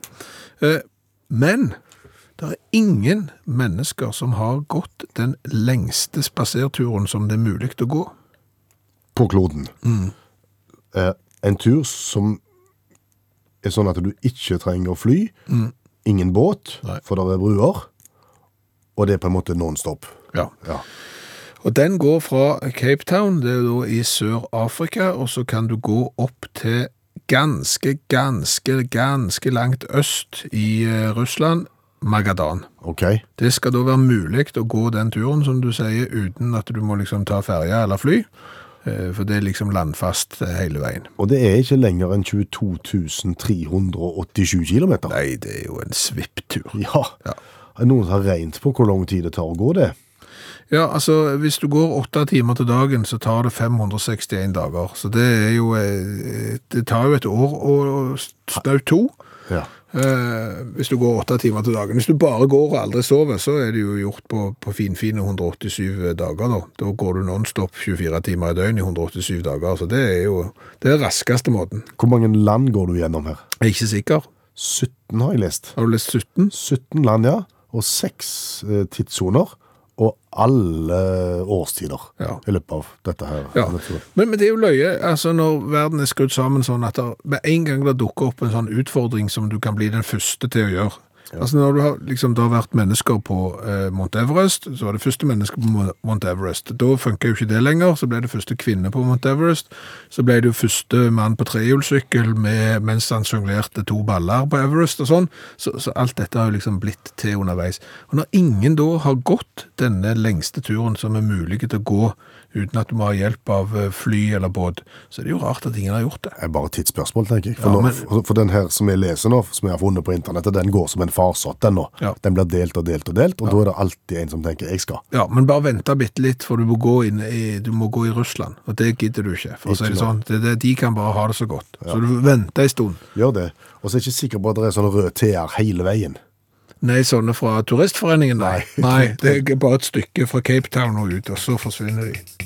Eh, Men det er ingen mennesker som har gått den lengste spaserturen som det er mulig å gå. på kloden. Eh, en tur som er sånn at du ikke trenger å fly, ingen båt, Nei. for det er bruer, og det er på en måte non-stop. Ja. Ja. Og den går fra Cape Town, det er da i Sør-Afrika, og så kan du gå opp til ganske, ganske, ganske langt øst i eh, Russland, Magadan. Ok, Det skal da være mulig å gå den turen, som du sier, uten at du må liksom ta ferje eller fly, eh, for det er liksom landfast eh, hele veien. og det er ikke lenger enn 22 387 kilometer. Nei, det er jo en svipptur. Ja. Ja. Er det noen som har regnet på hvor lang tid det tar å gå det? Ja, altså, hvis du går åtte timer til dagen, så tar det 561 dager. Så det er jo, eh, det tar jo et år og snaut to. Ja. Eh, hvis du går åtte timer til dagen. Hvis du bare går og aldri sover, så er det jo gjort på, på finfine 187 dager da. Da går du non-stop 24 timer i døgn i 187 dager. Så det er jo det er raskeste måten. Hvor mange land går du gjennom her? Jeg er ikke sikker. 17 har jeg lest. Har du lest 17? 17 land, ja. Og seks eh, tidssoner. Og alle årstider Ja. i løpet av dette her. Ja, men, men det er jo løye, altså når verden er skrudd sammen sånn at det, med en gang det dukker opp en sånn utfordring som du kan bli den første til å gjøre. Altså når du har, liksom, har vært mennesker på eh, Mount Everest, så var det første menneske på Mount Everest. Da funket jo ikke det lenger, så ble det første kvinne på Mount Everest. Så ble det jo første mann på trehjulssykkel mens han sjonglerte to baller på Everest og sånn. Så, så alt dette har jo liksom blitt til underveis. Og når ingen da har gått denne lengste turen som er mulig til å gå uten at du må ha hjelp av eh, fly eller båt, så er det jo rart at ingen har gjort det. Det er bare et tidsspørsmål, tenker jeg. For, Ja, men- nå, for den her som jeg leser nå, som jeg har funnet på internettet, den går som en farsott, den nå. Ja. Den blir delt og delt og delt, og da er det alltid en som tenker 'jeg skal'. Ja, men bare vente bitte litt, for du må gå, inn i, du må gå i Russland, og det gidder du ikke, for å si det sånn. Det, det, de kan bare ha det så godt. Så du venter en stund. Gjør det. Og så er jeg ikke sikker på at det er sånn rød TR hele veien. Nei, sånne fra turistforeningen, nei. Nei, det er bare et stykke fra Cape Town og ut, og så forsvinner de.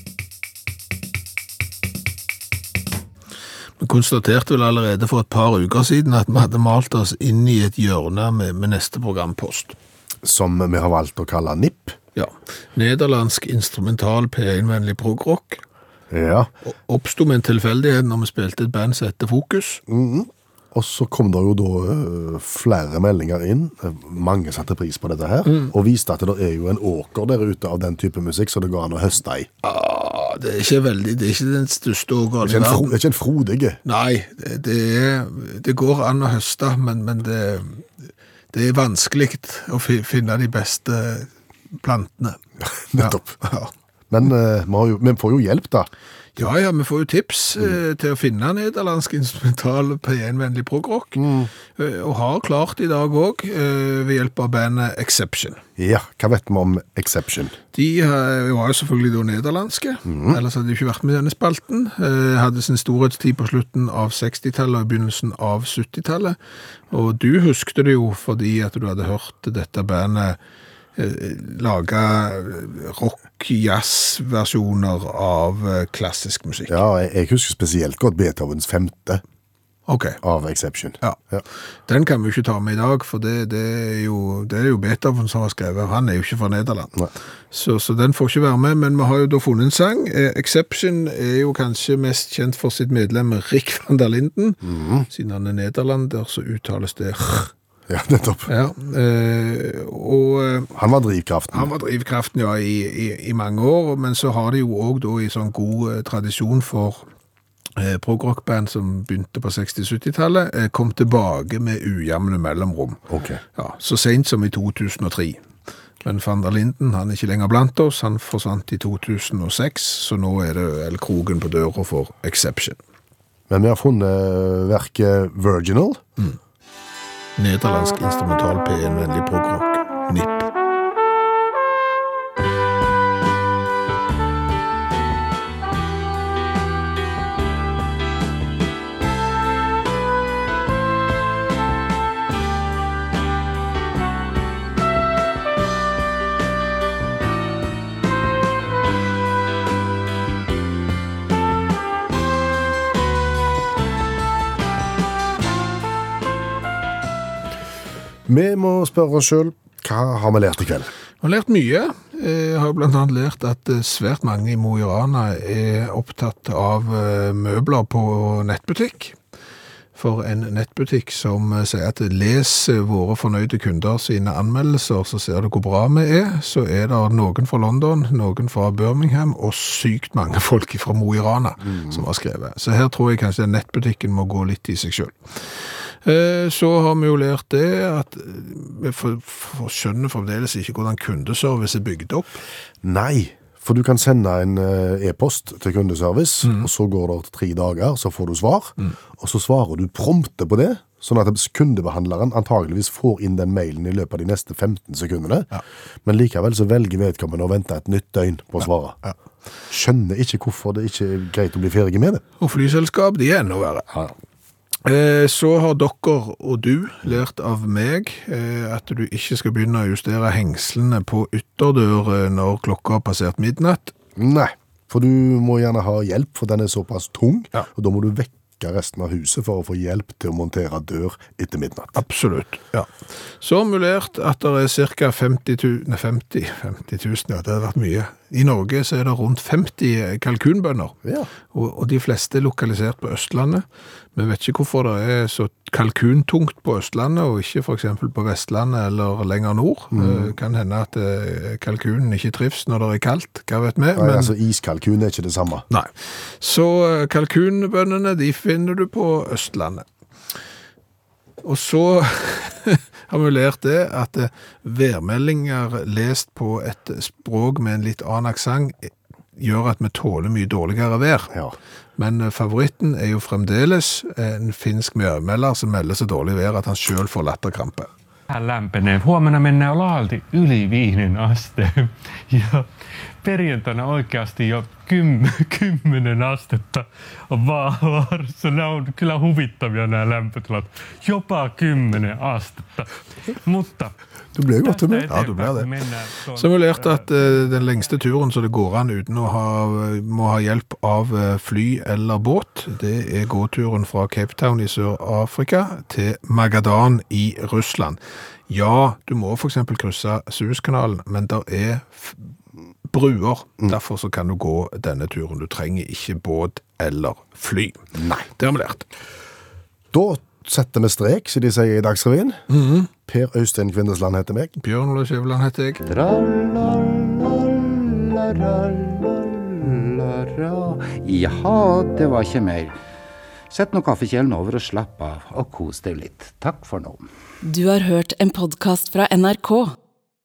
Vi konstaterte vel allerede for et par uker siden at vi hadde malt oss inn i et hjørne med, med neste programpost. Som vi har valgt å kalle NIP. Ja. Nederlandsk instrumental P1-vennlig progrock. Ja. Oppsto med en tilfeldighet når vi spilte et band som heter Fokus. Og så kom det jo da øh, flere meldinger inn. Mange satte pris på dette her. Og viste at det er jo en åker der ute av den type musikk som det går an å høste i. Ah, det er ikke veldig, det er ikke den største Det er ikke i verden. det er ikke en frodige. Nei, det, det, er, det går an å høste, men, men det, det er vanskelig å finne de beste plantene. Nettopp. Ja. Men eh, vi, jo, vi får jo hjelp, da. Ja, ja, vi får jo tips eh, til å finne nederlandsk instrumental P1-vennlig progrock, eh, og har klart i dag òg, ved hjelp av bandet Exception. Ja, hva vet vi om Exception? De var jo selvfølgelig da nederlandske, ellers hadde de ikke vært med i denne spalten. Hadde sin storhetstid på slutten av 60-tallet og i begynnelsen av 70-tallet. Og du huskte det jo fordi at du hadde hørt dette bandet lage rock-jazz-versjoner av eh, klassisk musikk. Ja, jeg, husker spesielt godt Beethovens femte Okay. av Exception. ja. Ja. Den kan vi ikke ta med i dag, for det, det, er, jo, det er jo Beethoven som har skrevet. Han er jo ikke fra Nederland. Så, så den får ikke være med, men vi har jo da funnet en sang. Eh, Exception er jo kanskje mest kjent for sitt medlem Rick van der Linden. Siden han er nederlander, så uttales det Ja, nettopp. ja. øh, Og eh, Han var drivkraften. han var drivkraften ja, i, i, i mange år, men så har de jo òg da i sånn god eh, tradisjon for eh, progrockband som begynte på 60-70-tallet, eh, kom tilbake med ujevne mellomrom. Ok. Ja, så sent som i 2003. Men van der Linden han er ikke lenger blant oss, han forsvant i 2006, så nå er det El Krogen på døra for Exception. Men vi har funnet verket Virginal. Nederlandsk instrumental P1-vennlig progrock. NIP. Vi må spørre oss sjøl hva har vi lært i kveld? Jeg har lært mye. Jeg har bl.a. lært at eh, svært mange i Mo i Rana er opptatt av eh, møbler på nettbutikk. For en nettbutikk som eh, sier at les våre fornøyde kunder sine anmeldelser, så ser du hvor bra vi er. Så er det noen fra London, noen fra Birmingham og sykt mange folk fra Mo i Rana som har skrevet. Så her tror jeg kanskje nettbutikken må gå litt i seg sjøl. Eh, Så har vi jo lært det at eh, vi for, for skjønner fremdeles ikke hvordan kundeservice er bygd opp. Nei, for du kan sende en eh, e-post til kundeservice, og så går det tre dager, så får du svar, og så svarer du prompte på det, sånn at kundebehandleren antageligvis får inn den mailen i løpet av de neste 15 sekundene, men likevel så velger vedkommende å vente et nytt døgn på å svare. Skjønner ikke hvorfor det ikke er greit å bli ferdig med det. Og flyselskap, de er enda verre. Ja. Eh, Så har dere og du lært av meg eh, at du ikke skal begynne å justere hengslene på ytterdør eh, når klokka har passert midnatt. Nei, for du må gjerne ha hjelp, for den er såpass tung, Ja. og da må du vekke resten av huset for å få hjelp til å montere dør etter midnatt. Absolutt, ja. Så lært at det er ca. 50 000, nei 50, 50 000, ja det hadde vært mye. I Norge så er det rundt 50 kalkunbønder, Ja. og, og de fleste er lokalisert på Østlandet. Vi vet ikke hvorfor det er så kalkuntungt på Østlandet, og ikke eksempel på Vestlandet eller lenger nord. Det kan hende at eh, kalkunen ikke trives når det er kaldt, hva vet vi. Nei, altså Iskalkun er ikke det samme. Nei. Så eh, kalkunbøndene, de finner du på Østlandet. Og så har vi lært det at eh, værmeldinger lest på et språk med en litt annen aksent gjør at vi tåler mye dårligere vær. Ja. Men eh, favoritten er jo fremdeles en finsk værmelder som melder så dårlig vær at han sjøl får latterkrampe. Lämpenee. Huomenna mennään laajalti yli viihden asteen. Ja perjantaina oikeasti jo kym, kymmenen astetta vaarassa. Nämä on kyllä huvittavia nämä lämpötilat. Jopa kymmenen astetta. Mutta Du ble i godt humør. Ja, du ble det. kun Så vi lærte at eh, den lengste turen så det går an uten å ha, må ha hjelp av eh, fly eller båt, det er gåturen fra Cape Town i Sør-Afrika til Magadan i Russland. Ja, du må eksempel krysse Suezkanalen, men der er bruer. Mm. Derfor så kan du gå denne turen. Du trenger ikke båt eller fly. Nei. Det har vi lært. Da setter vi strek, som de sier i Dagsrevyen. Mm -hmm. Per Øystein Kvindesland heter meg. Bjørn Olav Skjæveland heter jeg. Jaha, det var ikke mer. Sett nå kaffekjelen over og slapp av, og kos deg litt. Takk for nå. Du har hørt en podkast fra NRK.